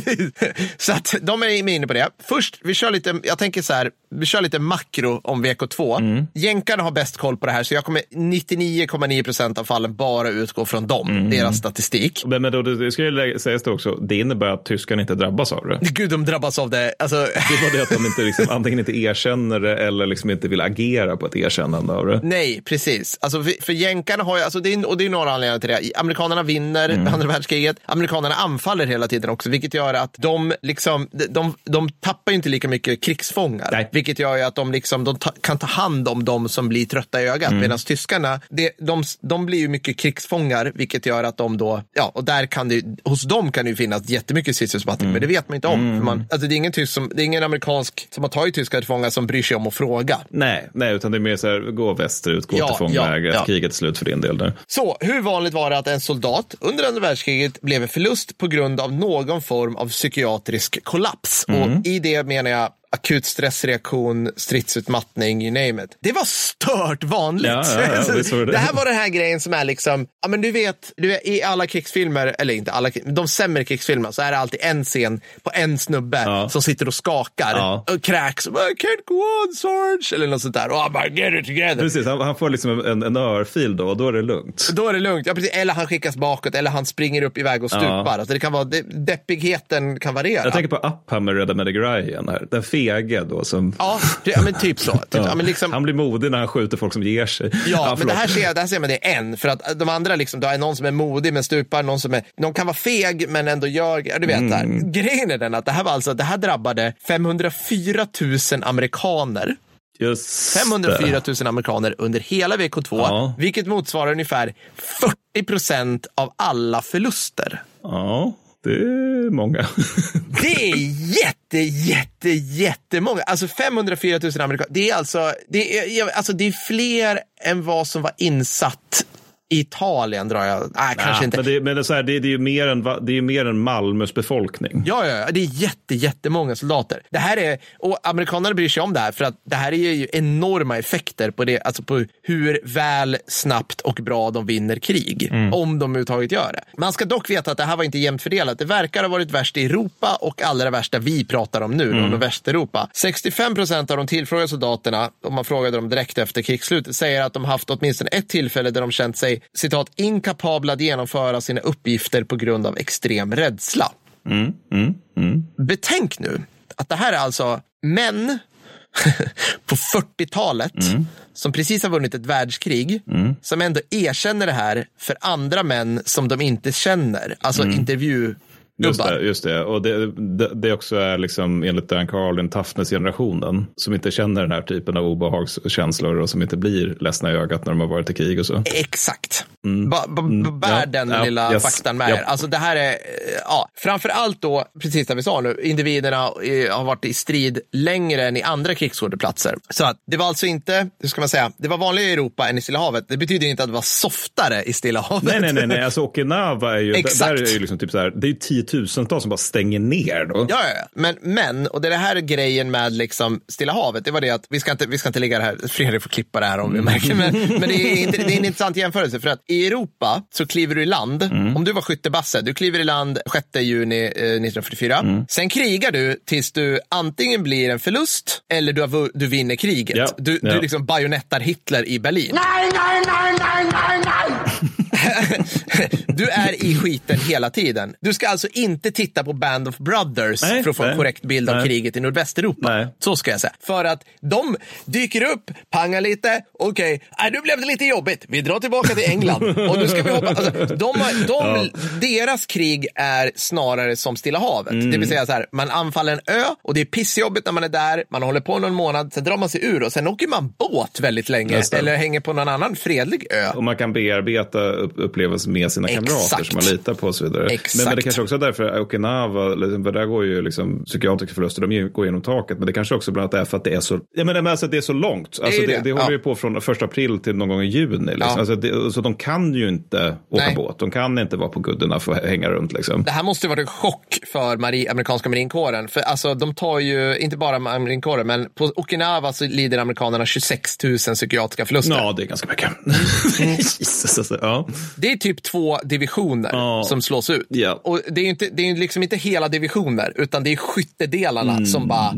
det- inte. *laughs* Så att de är inne på det. Först, vi kör lite, jag tänker så här, vi kör lite makro om VK2. Mm. Jänkarna har bäst koll på det här, så jag kommer 99,9 procent av fallen bara utgå från dem, Mm. deras statistik. Men, men då, det ska ju sägas det också, det innebär att tyskarna inte drabbas av det. Gud, de drabbas av det. Alltså, Det är bara det att de inte liksom, antingen inte erkänner det eller liksom inte vill agera på ett erkännande av det. Nej, precis. Alltså, för, för jänkarna har ju, alltså, det är, och det är några anledningar till det. Amerikanerna vinner Mm. andra världskriget. Amerikanerna anfaller hela tiden också, vilket gör att de, liksom, de, de, de tappar inte lika mycket krigsfångar. Nej. Vilket gör att de, liksom, de ta, kan ta hand om de som blir trötta i ögat. Mm. Medan tyskarna, det, de, de blir ju mycket krigsfångar, vilket gör att de då, ja, och där kan det, hos dem kan det ju finnas jättemycket stridsutmattning, Mm. men det vet man inte om. För man, alltså, det, är ingen tysk som, det är ingen amerikansk som har tagit tyskar till fångar som bryr sig om att fråga. Nej, nej, utan det är mer så här, gå västerut, gå Ja, till fånglägret, ja, ja. kriget är slut för din del där. Så, hur vanligt var det att en soldat under andra världskriget blev en förlust på grund av någon form av psykiatrisk kollaps? Och i det menar jag akut stressreaktion, stridsutmattning, you name it. Det var stört vanligt. Ja, ja, ja, *laughs* det. det här var den här grejen som är liksom, ja men du vet, du vet i alla krigsfilmer, eller inte alla, de sämre krigsfilmerna så är det alltid en scen på en snubbe Ja. som sitter och skakar Ja. och kräks. I can't go on Sarge, eller något sånt där. Han bara, get it together. Precis, han, han får liksom en, en örfil då och då är det lugnt. Då är det lugnt. Ja, precis. Eller han skickas bakåt eller han springer upp iväg och stupar. Alltså det kan vara, det, deppigheten kan variera. Jag tänker på Uphammer Red Med Ryan här. Den fege då som... Ja, ja, men typ så. *laughs* Typ, ja. Ja. men liksom, Han blir modig när han skjuter folk som ger sig. Ja, men förlåt. det här, ser, det här ser man det är en. För att de andra, liksom, då är någon som är modig men stupar, någon som är, någon kan vara feg men ändå gör, ja, du vet. Där. Mm. Grejen är den att det här var alltså, det här drabbade 504 000 amerikaner. Just 504 det. 000 amerikaner under hela VK2, Ja. vilket motsvarar ungefär 40 procent av alla förluster. Ja, det är många. Det är jätte, jätte, jättemånga. Alltså 504 000 amerikaner. Det är alltså, det är, alltså det är fler än vad som var insatt Italien drar jag. Nej, kanske Ja, inte. Men, det, men det, är så här, det, det är ju mer än, va- det är ju mer än Malmös befolkning. Ja, ja, ja, det är jätte, jättemånga soldater. Det här är, och amerikanerna bryr sig om det här för att det här är ju enorma effekter på, det, alltså på hur väl, snabbt och bra de vinner krig. Om de överhuvudtaget gör det. Man ska dock veta att det här var inte jämnt fördelat. Det verkar ha varit värst i Europa och allra värst där vi pratar om nu, mm. Västeuropa. 65 procent av de tillfrågade soldaterna, om man frågade dem direkt efter krigsslutet, säger att de haft åtminstone ett tillfälle där de känt sig citat, inkapabla att genomföra sina uppgifter på grund av extrem rädsla. Betänk nu att det här är alltså män *laughs* på 40-talet som precis har vunnit ett världskrig som ändå erkänner det här för andra män som de inte känner. Alltså intervju Just det, just det. Och det, det, det också är liksom enligt Dan Carlin toughness-generationen som inte känner den här typen av obehagskänslor och som inte blir ledsna i ögat när de har varit i krig och så. Exakt. Ba, ba, bär Ja, den ja, lilla yes, faktan med ja. er. Alltså det här är, ja, framför allt då, precis som vi sa nu, individerna eh, har varit i strid längre än i andra krigsskådeplatser. Så att det var alltså inte, hur ska man säga, det var vanligare i Europa än i Stilla havet. Det betyder inte att det var softare i Stilla havet. Nej, nej, nej, nej. Alltså Okinawa är ju, Exakt. där är ju liksom typ så här, det är ju tiotusentals som bara stänger ner då. Ja, ja. Men, men, och det är det här grejen med liksom Stilla havet, det var det att vi ska inte, vi ska inte ligga det här, Fredrik får klippa det här om vi märker, men, men det, är *laughs* inte, det är en intressant jämförelse för att i Europa så kliver du i land, om du var skyttebasse, du kliver i land 6 juni eh, 1944, sen krigar du tills du antingen blir en förlust eller du, har, du vinner kriget. Ja, Du, ja. du liksom bajonettar Hitler i Berlin. Nein, nein, nein, nein, nein, nein! *laughs* *laughs* Du är i skiten hela tiden. Du ska alltså inte titta på Band of Brothers Nej, för att få en nej, korrekt bild av nej. kriget i Nordvästeuropa. Så ska jag säga. För att de dyker upp, pangar lite, okej, okay. nu blev det lite jobbigt. Vi drar tillbaka till England. Och nu ska vi hoppa. Alltså, de, har- de, Deras krig är snarare som Stilla havet. Mm. Det vill säga så här, man anfaller en ö och det är pissjobbigt när man är där. Man håller på någon månad, sen drar man sig ur och sen åker man båt väldigt länge. Eller hänger på någon annan fredlig ö. Och man kan bearbeta upp- upplevelsen med sina kamrater Exakt. som man litar på och så vidare. Men, men det kanske också är därför Okinawa, liksom, där går ju liksom psykiatriska förluster, de går genom taket. Men det kanske också bland annat är för att det är så, ja, men, alltså, det är så långt. Alltså, det, det. det, håller Ja. ju på från första april till någon gång i juni. Liksom. Ja. Alltså, det, så de kan ju inte åka Nej. båt, de kan inte vara på guddarna för att hänga runt. Liksom. Det här måste ju varit en chock för mari- amerikanska marinkåren. För alltså, de tar ju, inte bara marinkåren, men på Okinawa så lider amerikanerna 26 000 psykiatriska förluster. Ja, det är ganska mycket. *laughs* Jesus, alltså, ja. Det är typ två divisioner Ja. som slås ut. Ja. Och det är ju inte, det är liksom inte hela divisioner, utan det är skyttedelarna Mm. som bara...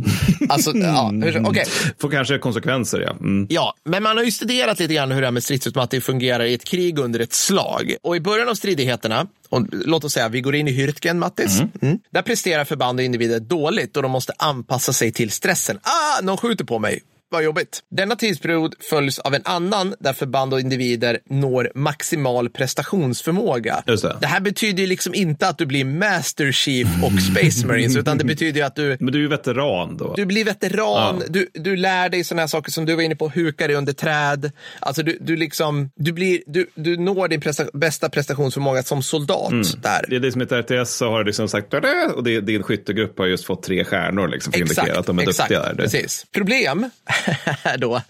Alltså, ja, hur- okej. Får kanske konsekvenser, ja. Mm. Ja, men man har ju studerat lite grann hur det här med stridsutmattning fungerar i ett krig under ett slag. Och i början av stridigheterna, och låt oss säga vi går in i Hürtgen, Mattis. Mm. Där presterar förband och individer dåligt och de måste anpassa sig till stressen. Ah, någon skjuter på mig. Vad jobbigt. Denna tidsperiod följs av en annan där förband och individer når maximal prestationsförmåga. Det. det här betyder ju liksom inte att du blir Master Chief och Space Marines, utan det betyder ju att du Men du är ju veteran då. du blir veteran, Ja. du, du lär dig sådana här saker som du var inne på, huka dig under träd. Alltså du, du, liksom, du, blir, du, du når din presta, bästa prestationsförmåga som soldat Mm. där. Det är det som heter RTS så har liksom sagt och det, din skyttegrupp har just fått tre stjärnor liksom för att indikera att de är exakt, duktiga där. Precis. Problem *laughs* då.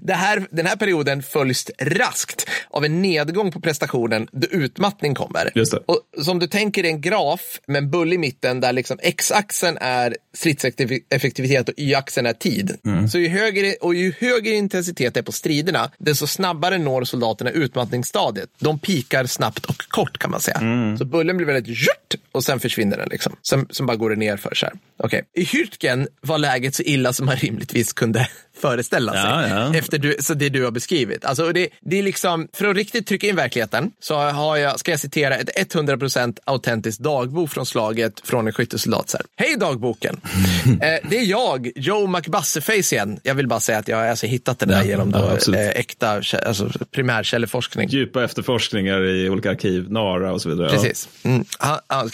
Det här, den här perioden följs raskt av en nedgång på prestationen då utmattning kommer. Och som du tänker en graf med en bulle i mitten där liksom x-axeln är stridseffektivitet och y-axeln är tid. Så ju högre, och ju högre intensitet det är på striderna, desto snabbare når soldaterna utmattningsstadiet. De pikar snabbt och kort kan man säga. Så bullen blir väldigt jurt och sen försvinner den. Liksom. Sen, sen bara går det ner för så här. Okej. I Hürtgen var läget så illa som man rimligtvis kunde föreställa sig. Ja, ja. Efter du, så det du har beskrivit. Alltså, det, det är liksom, för att riktigt trycka in verkligheten så har jag, ska jag citera ett 100% autentiskt dagbok från slaget från en skyttesoldat. Hej dagboken! *laughs* eh, det är jag, Joe McBusseface igen. Jag vill bara säga att jag har alltså hittat det där Ja, genom då, eh, äkta alltså, primärkälleforskning. Djupa efterforskningar i olika arkiv, NARA och så vidare. Precis. Mm.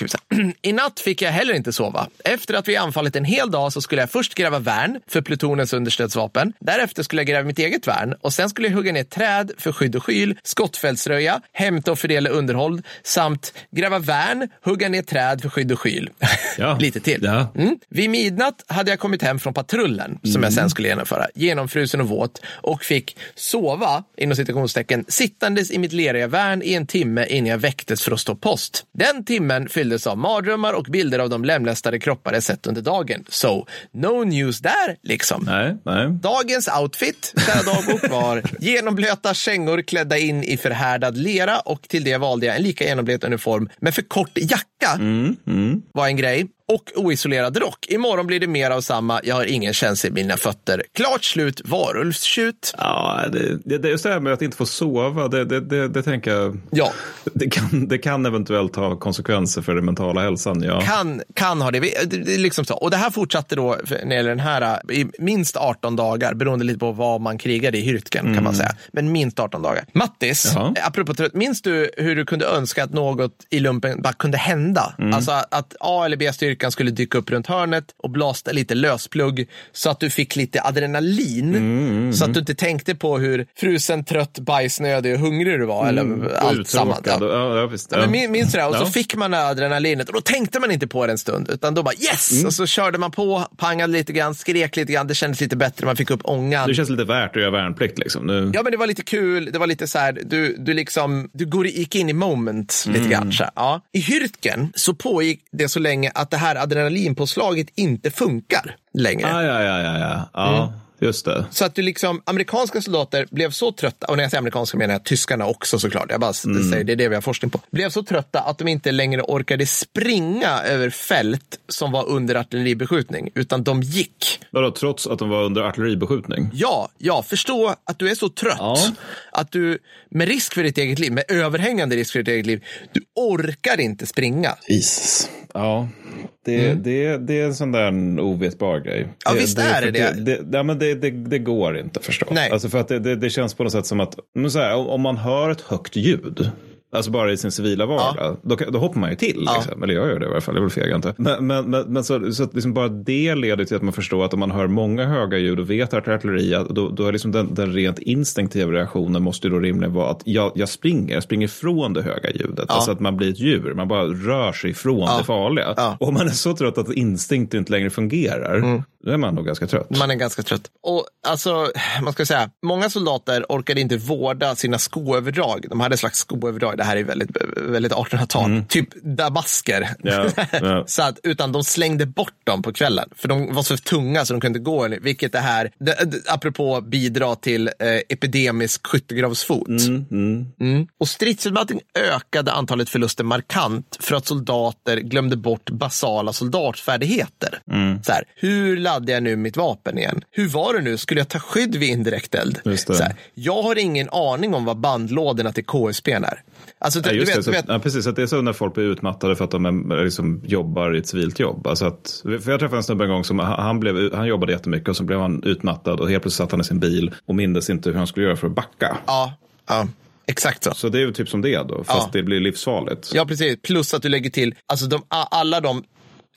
Vi säga. *clears throat* I natt fick jag heller inte sova. Efter att vi anfallit en hel dag så skulle jag först gräva värn för plutonens understödsvapen. Därefter skulle jag gräva mitt eget värn och sen skulle jag hugga ner träd för skydd och skyl, skottfältsröja, hämta och fördela underhåll samt gräva värn, hugga ner träd för skydd och skyl. Ja. *laughs* Lite till. Ja. Mm. Vid midnatt hade jag kommit hem från patrullen som jag sen skulle genomföra, genomfrusen och våt och fick sova, inom citationstecken, sittandes i mitt leriga värn i en timme innan jag väcktes för att stå post. Den timmen fylldes av mardrömmar och bilder av de lemlästade kroppar jag sett under dagen. So, no news där, liksom. Nej, nej. Dagens outfit, kära dagbok, var genomblöta kängor klädda in i förhärdad lera och till det valde jag en lika genomblöt uniform med för kort jacka. Var en grej. Och oisolerad rock. Imorgon blir det mer av samma. Jag har ingen känsla i mina fötter. Klart slut. Varulvstjut. Ja, det, det, det är just det här med att inte få sova. Det, det, det, det tänker jag. Ja, Det kan, det kan eventuellt ha konsekvenser för den mentala hälsan. Ja. kan, kan ha det. Liksom så. Och det här fortsatte då när det gäller den här i minst 18 dagar, beroende lite på vad man krigade i Hürtgen kan man säga. Men minst 18 dagar. Mattis, Jaha. apropå trött, minns du hur du kunde önska att något i lumpen bara kunde hända? Alltså att A eller B-styrkan skulle dyka upp runt hörnet och blasta lite lösplugg så att du fick lite adrenalin. Så att du inte tänkte på hur frusen, trött, bajsnödig och hungrig du var. Eller allt samma. Uttråkad. Ja, ja, visst. Ja, men min- minns du det? Och så fick man adrenalinet och då tänkte man inte på det en stund. Utan då bara yes! Mm. Och så körde man på, pangade lite grann, skrek lite grann. Det kändes lite bättre, man fick upp ångan. Det känns lite värt att göra värnplikt. Liksom. Nu, Ja, men det var lite kul. Det var lite så här, du, du liksom, du går, gick in i moment lite Mm. grann. Ja. I Hürtgen så pågick det så länge att det här adrenalinpåslaget inte funkar längre. ah, ja, ja, ja, ja. ja just det. Så att du liksom, amerikanska soldater blev så trötta, och när jag säger amerikanska menar jag tyskarna också såklart, jag bara säger det är det vi har forskning på, blev så trötta att de inte längre orkade springa över fält som var under artilleribeskjutning, utan de gick. Vadå, trots att de var under artilleribeskjutning? Ja, ja, förstå att du är så trött Ja. att du med risk för ditt eget liv, med överhängande risk för ditt eget liv, du orkar inte springa. Jesus. Ja, det, det, det är en sån där ovetbar grej. Mm. Ja, visst är för det det. det, men det, det, det går inte förstås. Nej. Alltså för att det, det, det känns på något sätt som att så här, om man hör ett högt ljud, Alltså bara i sin civila vardag. Då, kan- då hoppar man ju till. Liksom. Eller jag gör det i alla fall, jag vill fega inte. Men, men, men, men så, så att liksom bara det leder till att man förstår att om man hör många höga ljud och vet att artilleri, då, då är liksom den, den rent instinktiva reaktionen måste ju då rimligen vara att jag, jag springer, jag springer ifrån det höga ljudet. Alltså att man blir ett djur, man bara rör sig ifrån det farliga. Ja. Och om man är så trött att instinkt inte längre fungerar, då är man nog ganska trött. Man är ganska trött. Och alltså, man ska säga, många soldater orkade inte vårda sina skoöverdrag. De hade ett slags skoöverdrag. Det här är väldigt, väldigt 1800-tal. Typ dabasker. Ja, ja. *laughs* så att, utan de slängde bort dem på kvällen. För de var så tunga så de kunde inte gå. Vilket det här, det, apropå bidra till eh, epidemisk skyttegravsfot. Mm. Och stridsutmattning ökade antalet förluster markant för att soldater glömde bort basala soldatfärdigheter. Så här, hur laddar jag nu mitt vapen igen? Hur var det nu? Skulle jag ta skydd vid indirekt eld? Jag har ingen aning om vad bandlådorna till KSP är. Alltså, Ja, du, vet, det, så, vet, ja, precis, att det är så när folk blir utmattade för att de är, liksom, jobbar i ett civilt jobb. Alltså att, för jag träffade en snubbe en gång som han, blev, han jobbade jättemycket och så blev han utmattad och helt plötsligt satt han i sin bil och mindes inte hur han skulle göra för att backa. ja, ja, exakt så. Så det är ju typ som det då, fast Ja. det blir livsfarligt. Ja, precis. Plus att du lägger till, alltså de, alla de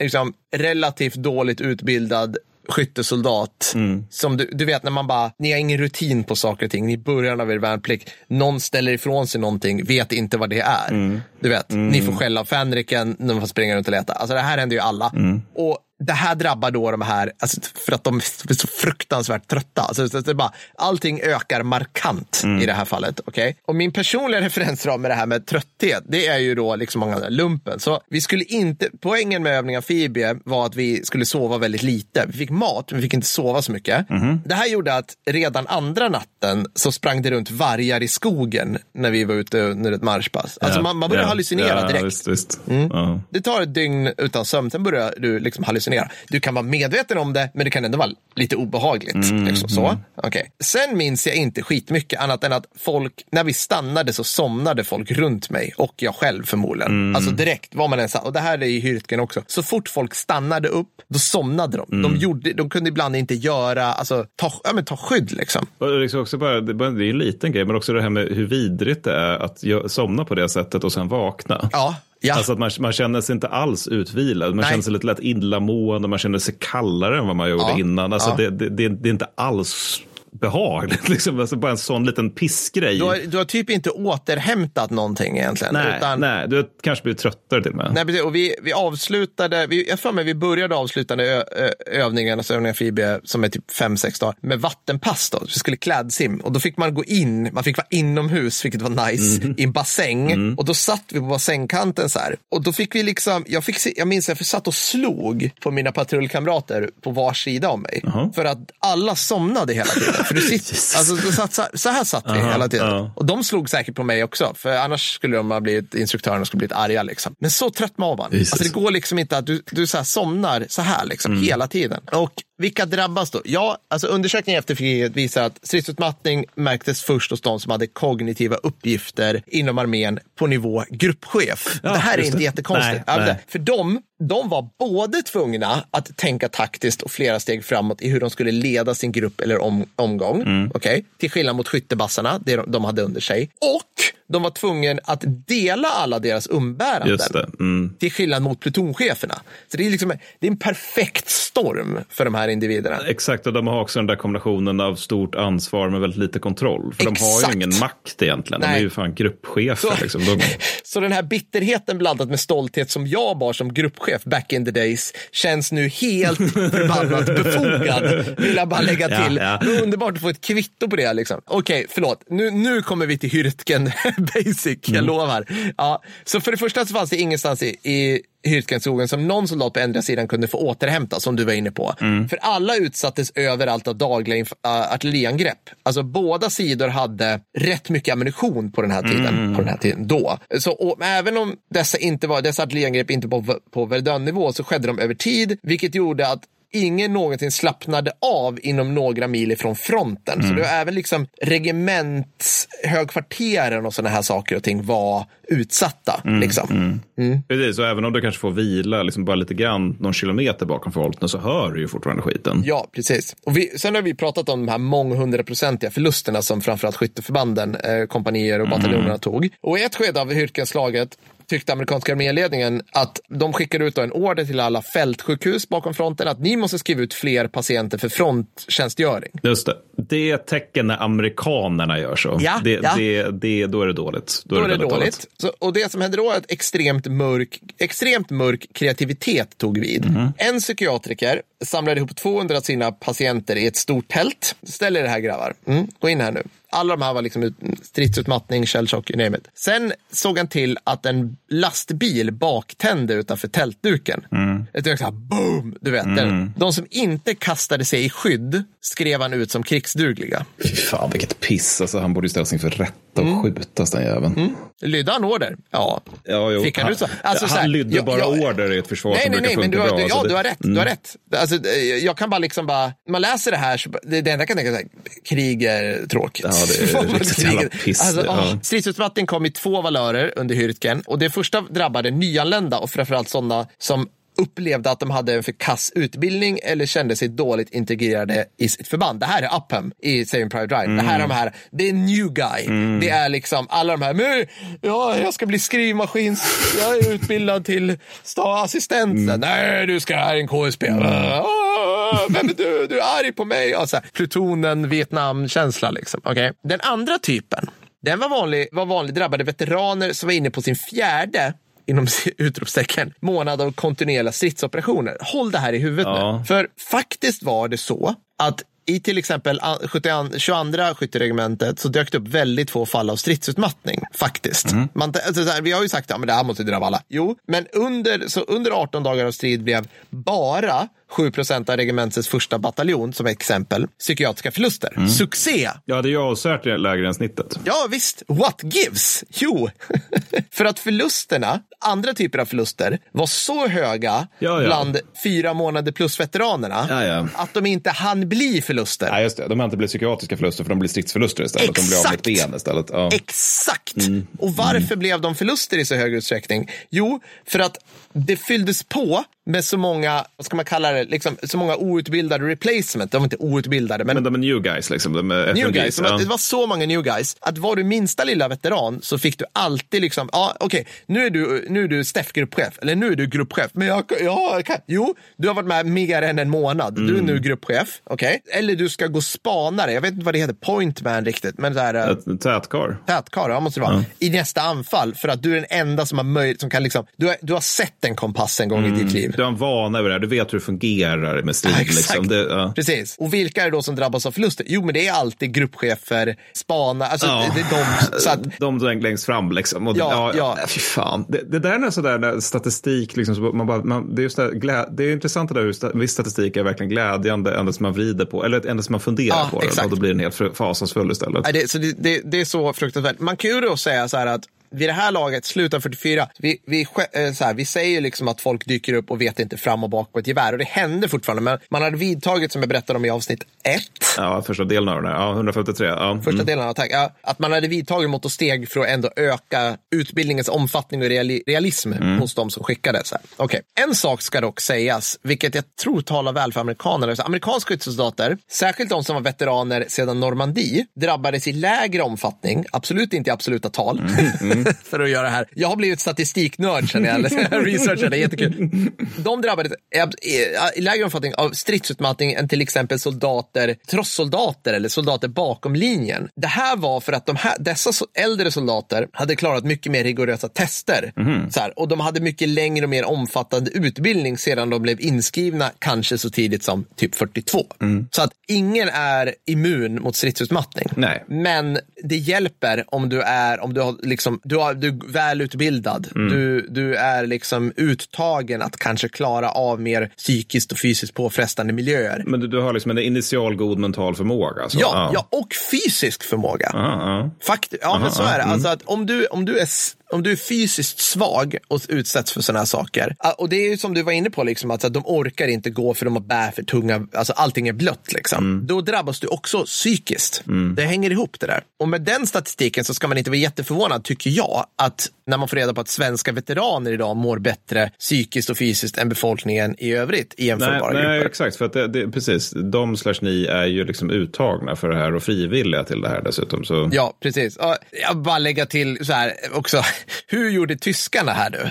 liksom, relativt dåligt utbildad skyttesoldat. Mm. Som du, du vet när man bara, ni har ingen rutin på saker och ting. Ni är i början av er värnplikt. Någon ställer ifrån sig någonting, vet inte vad det är. Mm. Du vet, ni får skälla av fänriken, de får springa runt och leta. Alltså det här händer ju alla. Mm. Och det här drabbar då de här, alltså, för att de är så fruktansvärt trötta. Alltså, så det är bara, allting ökar markant i det här fallet. Okay? Och min personliga *laughs* referensram med det här med trötthet, det är ju då liksom många lumpen. Så vi skulle inte, poängen med övning amfibie var att vi skulle sova väldigt lite. Vi fick mat, men vi fick inte sova så mycket. Det här gjorde att redan andra natten så sprang det runt vargar i skogen när vi var ute under ett marschpass. Alltså man, man börjar Ja, hallucinera ja, direkt. Mm. Visst, visst. Ja. Det tar ett dygn utan sömn, sen börjar du liksom hallucinera. Du kan vara medveten om det, men det kan ändå vara lite obehagligt. Mm, liksom så. Okej. Sen minns jag inte skitmycket annat än att folk, när vi stannade så somnade folk runt mig och jag själv förmodligen. Mm. Alltså direkt, var man än satt. Och det här är i Hürtgen också. Så fort folk stannade upp, då somnade de. Mm. De, gjorde, de kunde ibland inte göra, alltså ta, ja, men ta skydd liksom. Och det är liksom också bara, det är bara- det är en liten grej, men också det här med hur vidrigt det är att somna på det sättet och sen vakna. Ja, ja. Alltså att man, man känner sig inte alls utvilad. Man Nej. känner sig lite lätt illamående. Man känner sig kallare än vad man gjorde Ja, innan. Alltså ja. det, det, det, det är inte alls behagligt. *laughs* Liksom. Alltså bara en sån liten pissgrej. du, har, du har typ inte återhämtat någonting egentligen. nej, utan, nej, du har kanske blivit tröttare till och med. Nej, precis. och vi, vi avslutade, vi, jag för mig vi började avslutande ö, ö, övningen, alltså övningen Fibie, som är typ fem sex dagar, med vattenpass då. Vi skulle klädsim och då fick man gå in, man fick vara inomhus, vilket var nice, Mhm. i en bassäng. Och då satt vi på bassängkanten så här. Och då fick vi liksom, jag, fick, jag minns att jag satt och slog på mina patrullkamrater på var sida om mig. Jaha. För att alla somnade hela tiden. *laughs* För du sitter, *laughs* alltså, du satt, så, här, satt vi Aha, hela tiden. ja. Och de slog säkert på mig också, för annars skulle de ha blivit, instruktörerna skulle blivit arga. Liksom. Men så trött var man. Alltså, det går liksom inte att du, du så här somnar så här liksom, hela tiden. Och vilka drabbas då? Ja, alltså undersökningen efter kriget visar att stridsutmattning märktes först hos de som hade kognitiva uppgifter inom armén på nivå gruppchef. Ja, det här är inte det. jättekonstigt. Nej, men nej. För de, de var både tvungna att tänka taktiskt och flera steg framåt i hur de skulle leda sin grupp eller om, omgång. Mm. Okej? Till skillnad mot skyttebassarna, det de, de hade under sig. Och de var tvungna att dela alla deras umbäranden. Mm. Till skillnad mot plutoncheferna. Så det är, liksom, det är en perfekt storm för de här individerna. Exakt, och de har också den där kombinationen av stort ansvar med väldigt lite kontroll. För de har Exakt. ju ingen makt egentligen. De Nej. är ju fan gruppchefer. Så, Liksom. De, *laughs* så den här bitterheten blandat med stolthet som jag bar som gruppchef back in the days känns nu helt *laughs* förbannat befogad. Vill jag bara lägga Ja, till. ja. Men Underbart att få ett kvitto på det. Liksom. Okej, förlåt. Nu, nu kommer vi till Hürtgen *laughs* basic, jag Mm. lovar. Ja, så för det första så fanns det ingenstans i, i Hürtgenskogen som någon soldat på ändra sidan kunde få återhämta, som du var inne på. Mm. För alla utsattes överallt av dagliga äh, artilleriangrepp. Alltså båda sidor hade rätt mycket ammunition på den här tiden. Mm. På den här tiden då. Så, och, även om dessa, inte var, dessa artilleriangrepp inte var på, på Verdun-nivå så skedde de över tid, vilket gjorde att ingen någonsin slappnade av inom några mil ifrån fronten. Så det var även liksom regementshögkvarteren och sådana här saker och ting var utsatta. liksom. Precis, och även om du kanske får vila liksom bara lite grann någon kilometer bakom fronten så hör du ju fortfarande skiten. Ja, precis. Och vi, sen har vi pratat om de här månghundraprocentiga förlusterna som framförallt skytteförbanden, eh, kompanier och bataljonerna tog. Och i ett skede av Hürtgenslaget tyckte amerikanska arméledningen att de skickade ut då en order till alla fältsjukhus bakom fronten att ni måste skriva ut fler patienter för fronttjänstgöring. Just det. Det är ett tecken när amerikanerna gör så. Ja, det, ja. Det, det, då är det dåligt. Då är det väldigt dåligt. Så, och det som hände då är att extremt mörk, extremt mörk kreativitet tog vid. Mhm. En psykiatriker samlade ihop 200 av sina patienter i ett stort tält. Ställ er här grabbar. Mm, gå in här nu. Alla de här var liksom ut- stridsutmattning, shellshock, you name it. Sen såg han till att en lastbil baktände utanför tältduken. Mm. Ett här boom, du vet. den- De som inte kastade sig i skydd skrev han ut som krigsdugliga. Fy fan vilket piss. Alltså, han borde ju ställas inför rätta och Mm. skjutas den jäveln. Lydde han order? Ja. Ja, jo. Fick han ut så? Alltså, så här, han lydde jag- bara jag- order i ett försvar Nej, som nej, brukar nej, men funka du har, bra. ja, så det- du har rätt. Du har rätt. Alltså, jag kan bara liksom bara, man läser det här, så, det, det enda jag kan tänka är krig är tråkigt. Ja, det är *laughs* riktigt jävla piss. Alltså, Ja. stridsutmattning kom i två valörer under Hürtgen och det första drabbade nyanlända och framförallt sådana som upplevde att de hade en för kass utbildning eller kände sig dåligt integrerade i sitt förband. Det här är Upham i Saving Private Ryan. Det här är de här, det är new guy. Det är liksom alla de här, men, ja, jag ska bli skrivmaskins, jag är utbildad till stavassistent. Nej, du ska här i en KSB. Ah, Vem är du? Du är arg på mig. Alltså, plutonen, Vietnam-känsla liksom. Okay. Den andra typen, den var vanlig, var vanlig drabbade veteraner som var inne på sin fjärde inom *laughs* utropstecken, månad av kontinuerliga stridsoperationer. Håll det här i huvudet Ja. nu. För faktiskt var det så att i till exempel an- 72 22 skytteregementet så dök det upp väldigt få fall av stridsutmattning. Faktiskt. Man, alltså, här, vi har ju sagt att ja, men det här måste drabba alla. Jo, men under, så under 18 dagar av strid blev bara 7 procent av regementets första bataljon, som exempel, psykiatriska förluster. Succé! Ja, det är ju avsevärt lägre än snittet. Ja, visst. What gives? Jo, *laughs* för att förlusterna, andra typer av förluster, var så höga Ja, ja. bland fyra månader plus-veteranerna Ja, att de inte hann bli förluster. Nej, just det. De har inte blivit psykiatriska förluster för de blir stridsförluster istället. De blir av med Exakt. ben istället. Exakt! Och varför blev de förluster i så hög utsträckning? Jo, för att det fylldes på med så många, vad ska man kalla det, liksom, så många outbildade replacement. De var inte outbildade, men Men de är new guys liksom. De är New guys, ja. det var så många new guys att var du minsta lilla veteran så fick du alltid liksom, ja okej, nu är du, nu är du Steff-gruppchef, eller nu är du gruppchef, men jag, ja, jag kan, jo, du har varit med mer än en månad, du är Mm. nu gruppchef, okej, eller du ska gå spanare, jag vet inte vad det heter, pointman riktigt, men så här, äh, Ett tätkar. tätkar, ja måste det vara, i nästa anfall för att du är den enda som har möjlighet, som kan liksom, du har, du har sett en kompass en gång i ditt liv. Du har en vana över det här. Du vet hur det fungerar med strid. Ja, liksom. det, ja. Precis. Och vilka är det då som drabbas av förluster? Jo, men det är alltid gruppchefer, spanare, alltså Ja. det är de. Så att, *laughs* De längst fram liksom. Och, Ja, ja. Fy fan. Det, det där är sådär när statistik, liksom, man bara, man, det, är just det, glä, det är intressant det där hur viss statistik är verkligen glädjande ända som man vrider på, eller ända som man funderar Ja, på den. exakt. Och då blir den helt fasansfull istället. Nej, det, så det, det, det är så fruktansvärt. Man kan ju då säga så här att vid det här laget, slutet av 44, vi, vi, eh, så här, vi säger liksom att folk dyker upp och vet inte fram och bak på ett gevär. Och det händer fortfarande, men man hade vidtagit, som jag berättade om i avsnitt ett, Ja, första delen av den här. Ja, 153. Ja. första Mm. delen av attack, ja, att man hade vidtagit mått och steg för att ändå öka utbildningens omfattning och reali realism Mm. hos de som skickade. Så här. Okej. En sak ska dock sägas, vilket jag tror talar väl för amerikaner. Så amerikanska skyttesoldater, särskilt de som var veteraner sedan Normandie, drabbades i lägre omfattning, absolut inte i absoluta tal, Mm, *laughs* för att göra det här. Jag har blivit statistiknörd sen jag *laughs* *laughs* det är jättekul. De drabbades i, i, i lägre omfattning av stridsutmattning än till exempel soldater, trosssoldater eller soldater bakom linjen. Det här var för att de här, dessa äldre soldater hade klarat mycket mer rigorösa tester. Så här, och de hade mycket längre och mer omfattande utbildning sedan de blev inskrivna, kanske så tidigt som typ 42. Så att ingen är immun mot stridsutmattning. Nej. Men det hjälper om du är, om du har liksom, du, har, du är välutbildad. Du, du är liksom uttagen att kanske klara av mer psykiskt och fysiskt påfrestande miljöer. Men du, du har liksom en initial god mental förmåga. Alltså. Ja, ja, och fysisk förmåga. Ja, ja. Fakt ja, men så är det. Alltså att om du, om, du är, om du är fysiskt svag och utsätts för sådana här saker. Och det är ju som du var inne på, liksom, att, de orkar inte gå för de har bär för tunga, alltså allting är blött. Liksom. Då drabbas du också psykiskt. Det hänger ihop det där. Och med den statistiken så ska man inte vara jätteförvånad, tycker jag, att när man får reda på att svenska veteraner idag mår bättre psykiskt och fysiskt än befolkningen i övrigt i Nej, jämförbara nej, grupper. exakt. För att det, det, precis, de slash ni är ju liksom uttagna för det här och frivilliga till det här dessutom. Så. Ja, precis. Och Jag bara lägga till så här också. Hur gjorde tyskarna här nu?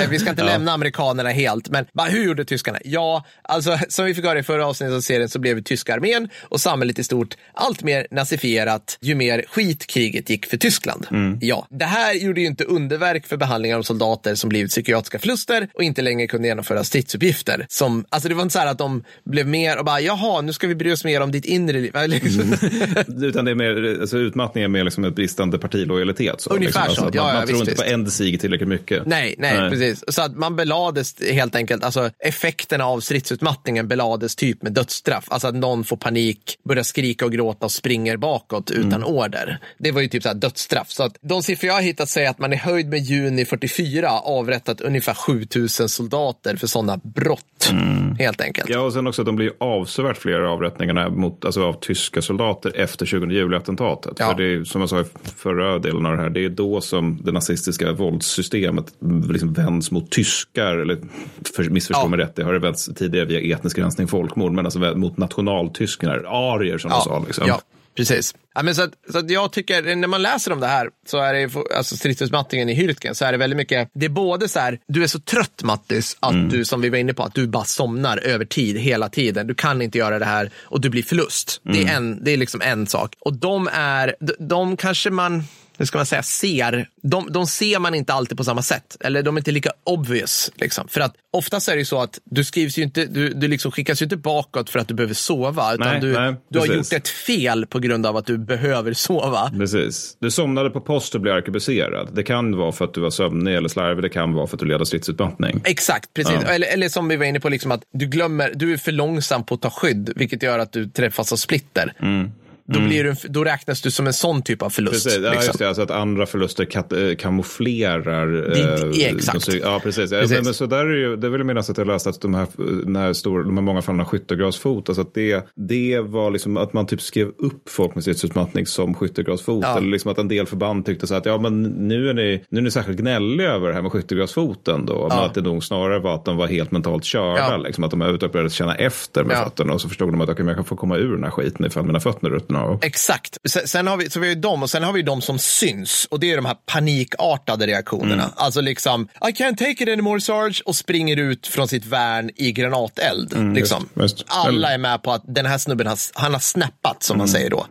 Eh, Vi ska inte lämna amerikanerna helt, men bara, hur gjorde tyskarna? Ja, alltså som vi fick höra i förra avsnittet av serien så blev tyska armén och samhället i stort allt mer nazifierat ju mer skit kriget gick för Tyskland. Ja, det här gjorde ju inte underverk för behandlingen av soldater som blivit psykiatriska förluster och inte längre kunde genomföra stridsuppgifter. Som, alltså det var inte så här att de blev mer och bara, jaha, nu ska vi bry oss mer om ditt inre liv. *laughs* Liksom. Utan det är mer, alltså utmattning är mer liksom ett bristande partilojalitet. Så, Ungefär liksom. så. Alltså, Ja, ja, man tror visst, inte på en sig tillräckligt mycket. Nej, nej, precis. Så att man belades helt enkelt, alltså effekterna av stridsutmattningen belades typ med dödsstraff. Alltså att någon får panik, börjar skrika och gråta och springer bakåt utan order. Det var ju typ så här dödsstraff. Så att de siffror jag har hittat säger att man i höjd med juni 44 avrättat ungefär 7000 soldater för sådana brott. Helt enkelt. Ja, och sen också att de blir avsevärt fler avrättningarna mot, alltså, av tyska soldater efter 20 juli-attentatet. Ja. För det är, som jag sa i förra delen av det här, det är då som det nazistiska våldssystemet liksom vänds mot tyskar, eller för, missförstå Ja. mig rätt, det har det vänts tidigare via etnisk rensning, folkmord, men alltså mot nationaltyskar, arier som de sa. Liksom. Ja, precis. Ja, men så att, så att jag tycker, när man läser om det här, så är det alltså stridsutmattningen i Hürtgen, så är det väldigt mycket, det är både så här, du är så trött Mattis, att Mm. du, som vi var inne på, att du bara somnar över tid hela tiden. Du kan inte göra det här och du blir förlust. Det, Mm. är en, det är liksom en sak. Och de är, de, de kanske man, hur ska man säga, ser, de, de ser man inte alltid på samma sätt. Eller de är inte lika obvious. Liksom. För att oftast är det ju så att du skrivs ju inte, du, du liksom skickas ju inte bakåt för att du behöver sova. Utan Nej, du, nej, du har gjort ett fel på grund av att du behöver sova. Precis. Du somnade på post och blev arkebuserad. Det kan vara för att du var sömnig eller slarvig. Det kan vara för att du led av stridsutmattning. Exakt, precis. Eller, eller som vi var inne på, liksom att du glömmer, du är för långsam på att ta skydd, vilket gör att du träffas av splitter. Då, blir du, då räknas du som en sån typ av förlust. Precis, ja, liksom. det. Alltså att andra förluster kat- eh, kamouflerar. Det- eh, exakt. de- Ja, precis. Ja, Precis. Men, men så där är ju, det vill jag minnas att jag läste att de här, den här stora, de här många fallen av skyttegravsfot, alltså att det, det var liksom att man typ skrev upp folk med stridsutmattning som skyttegravsfot. Ja. Eller liksom att en del förband tyckte så att ja, men nu är ni, nu är ni särskilt gnälliga över det här med skyttegravsfoten då. Men Ja. att det nog snarare var att de var helt mentalt körda. Ja. Liksom, att de överhuvudtaget började känna efter med Ja. fötterna. Och så förstod de att okay, jag kan få komma ur den här skiten ifall mina fötter ruttnar av. Exakt. Sen, har vi, så vi har ju dem och sen har vi de som syns och det är de här panikartade reaktionerna. Mm. Alltså liksom, I can't take it anymore Sarge och springer ut från sitt värn i granateld. liksom. Mm, just, just. Alla är med på att den här snubben har, han har snappat som Mm. man säger då.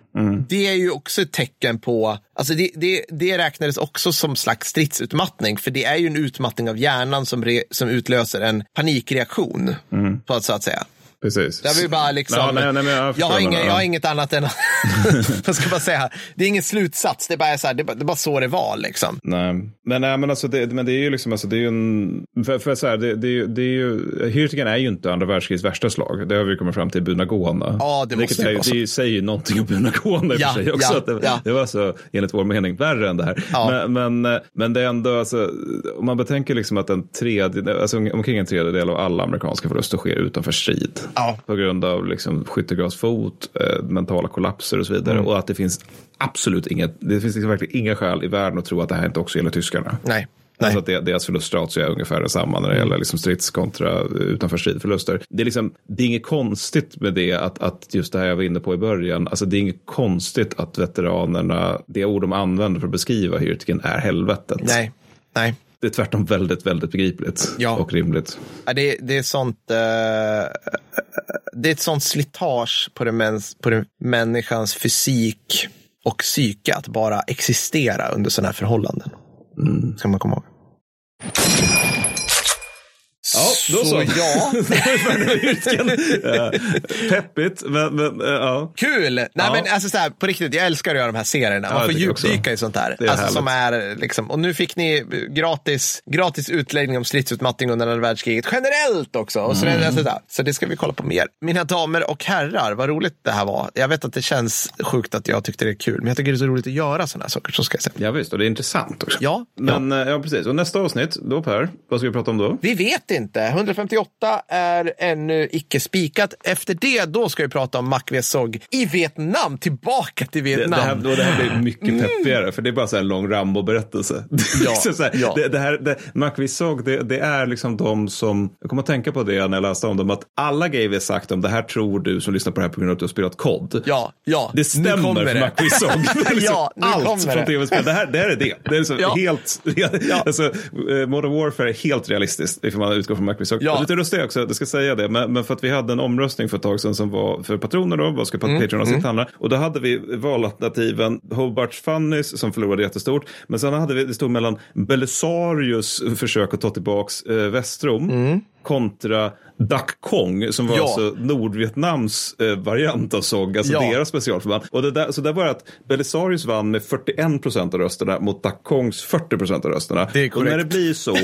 Det är ju också ett tecken på, alltså det, det, det räknades också som slags stridsutmattning för det är ju en utmattning av hjärnan som, re, som utlöser en panikreaktion. Mm. På att, så att säga. Precis. Jag vill bara liksom, Ja, nej, nej, men jag jag, har menar. jag har inget annat än, *laughs* vad ska man säga, det är ingen slutsats, det är bara, så här, det är bara, det så det var liksom. Nej, men, nej, men, alltså det, men det är ju liksom, alltså det är ju en, för, för så här, det, det, det är ju, Hürtigen är ju inte andra världskrigets värsta slag. Det har vi kommit fram till i Bunagona. Ja, det måste Vilket det är, det säger ju någonting om Bunagona i och Ja, för sig också. ja, det, ja. det var så, enligt vår mening, värre än det här. Ja. Men, men, men det är ändå, alltså, om man betänker liksom att en tredjedel, alltså omkring en tredjedel av alla amerikanska förluster sker utanför strid. Ja. På grund av liksom skyttegravsfot, eh, mentala kollapser och så vidare. Mm. Och att det finns absolut inget, det finns liksom verkligen inga skäl i världen att tro att det här inte också gäller tyskarna. Nej. Alltså Nej. att det, deras förlustratio är ungefär densamma när det gäller liksom strids kontra utanför stridförluster. Det är, liksom, det är inget konstigt med det att, att just det här jag var inne på i början, alltså det är inget konstigt att veteranerna, det ord de använder för att beskriva Hürtigen är helvetet. Nej. Nej. Det är tvärtom väldigt, väldigt begripligt Ja. och rimligt. Ja, det, det är sånt, eh, det är ett sånt slitage på, den mäns, på den människans fysik och psyke att bara existera under sådana här förhållanden. Mm. Ska man komma ihåg. Ja, då så. ja. *laughs* Ja, Peppigt, men, men eh, ja. Kul! Nej, Ja. men alltså så här, på riktigt, jag älskar att göra de här serierna. Ja, Man jag får djupdyka i sånt här. Det är Alltså, som är, liksom, och nu fick ni gratis, gratis utläggning om stridsutmattning under andra världskriget generellt också. Och så, Mm. alltså, där. så det ska vi kolla på mer. Mina damer och herrar, vad roligt det här var. Jag vet att det känns sjukt att jag tyckte det är kul, men jag tycker det är så roligt att göra sådana här saker. Så ska jag säga. ja, visst, och det är intressant också. Ja, Men ja. ja, precis. Och nästa avsnitt, då Per, vad ska vi prata om då? Vi vet inte. 158 är ännu icke spikat. Efter det, då ska vi prata om Mac Sog i Vietnam. Tillbaka till Det, Vietnam. det, här, då det här blir mycket peppigare, för det är bara så en lång Rambo-berättelse. *laughs* Det är liksom så här, ja. det, det här, det, McVissog, det, det är liksom de som, jag kommer att tänka på det när jag läste om dem, att alla grejer vi har sagt om det här tror du som lyssnar på det här på grund av att du har spelat kod. Ja, ja. Det stämmer för det. *laughs* Det är liksom Ja, Allt från det. tv-spel, det här, det här är det. Det är liksom Ja. helt, Ja. *laughs* alltså, eh, Modern Warfare är helt realistiskt, ifall man utgår från McVissog. Ja. Lite lustigt också, jag ska säga det, men, men för att vi hade en omröstning för ett tag sedan som var för patroner då, vad ska Mm. Patreon-avsnitt handla? Och då hade vi valalternativen Hobart Funnies som förlorade jättestort, men sen hade vi, det stod mellan Belisarius försök att ta tillbaks eh, Västrom kontra Dak Kong som var. Ja. alltså Nordvietnams eh, variant av SOG, alltså Ja. deras specialförband. Och det där, så där var det att Belisarius vann med 41 procent av rösterna mot Dak Kongs 40 procent av rösterna. Det är och när det blir så,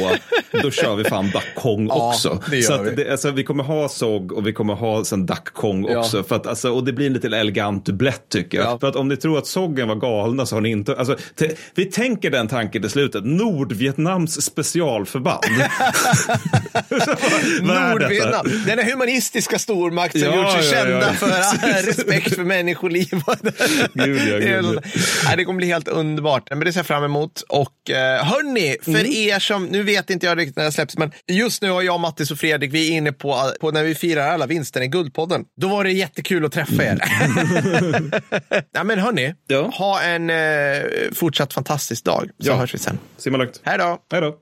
då kör vi fan Dak Kong Ja, också. så att vi. det, alltså, vi kommer ha SOG och vi kommer ha sen Dak Kong Ja. också. För att, alltså, och det blir en lite elegant dublett tycker jag. Ja. För att om ni tror att SOGen var galna så har ni inte... Alltså, te, vi tänker den tanken till slutet. Nordvietnams specialförband. *laughs* *laughs* *laughs* Nordvietnam, denna humanistiska stormakt som Ja, gjort sig ja, ja, kända ja. för respekt för människoliv. *laughs* Gud, ja, *laughs* gud, Nej, det kommer bli helt underbart. Men det ser jag fram emot. Och eh, hörni, för Mm. er som, nu vet inte jag riktigt när det släpps, men just nu har jag, Mattis och Fredrik, vi är inne på, på när vi firar alla vinster i Guldpodden. Då var det jättekul att träffa er. Nej, men hörni, Mm. Ja. ha en eh, fortsatt fantastisk dag. Så Ja. hörs vi sen. Simma lugnt. Hej då! Hej då.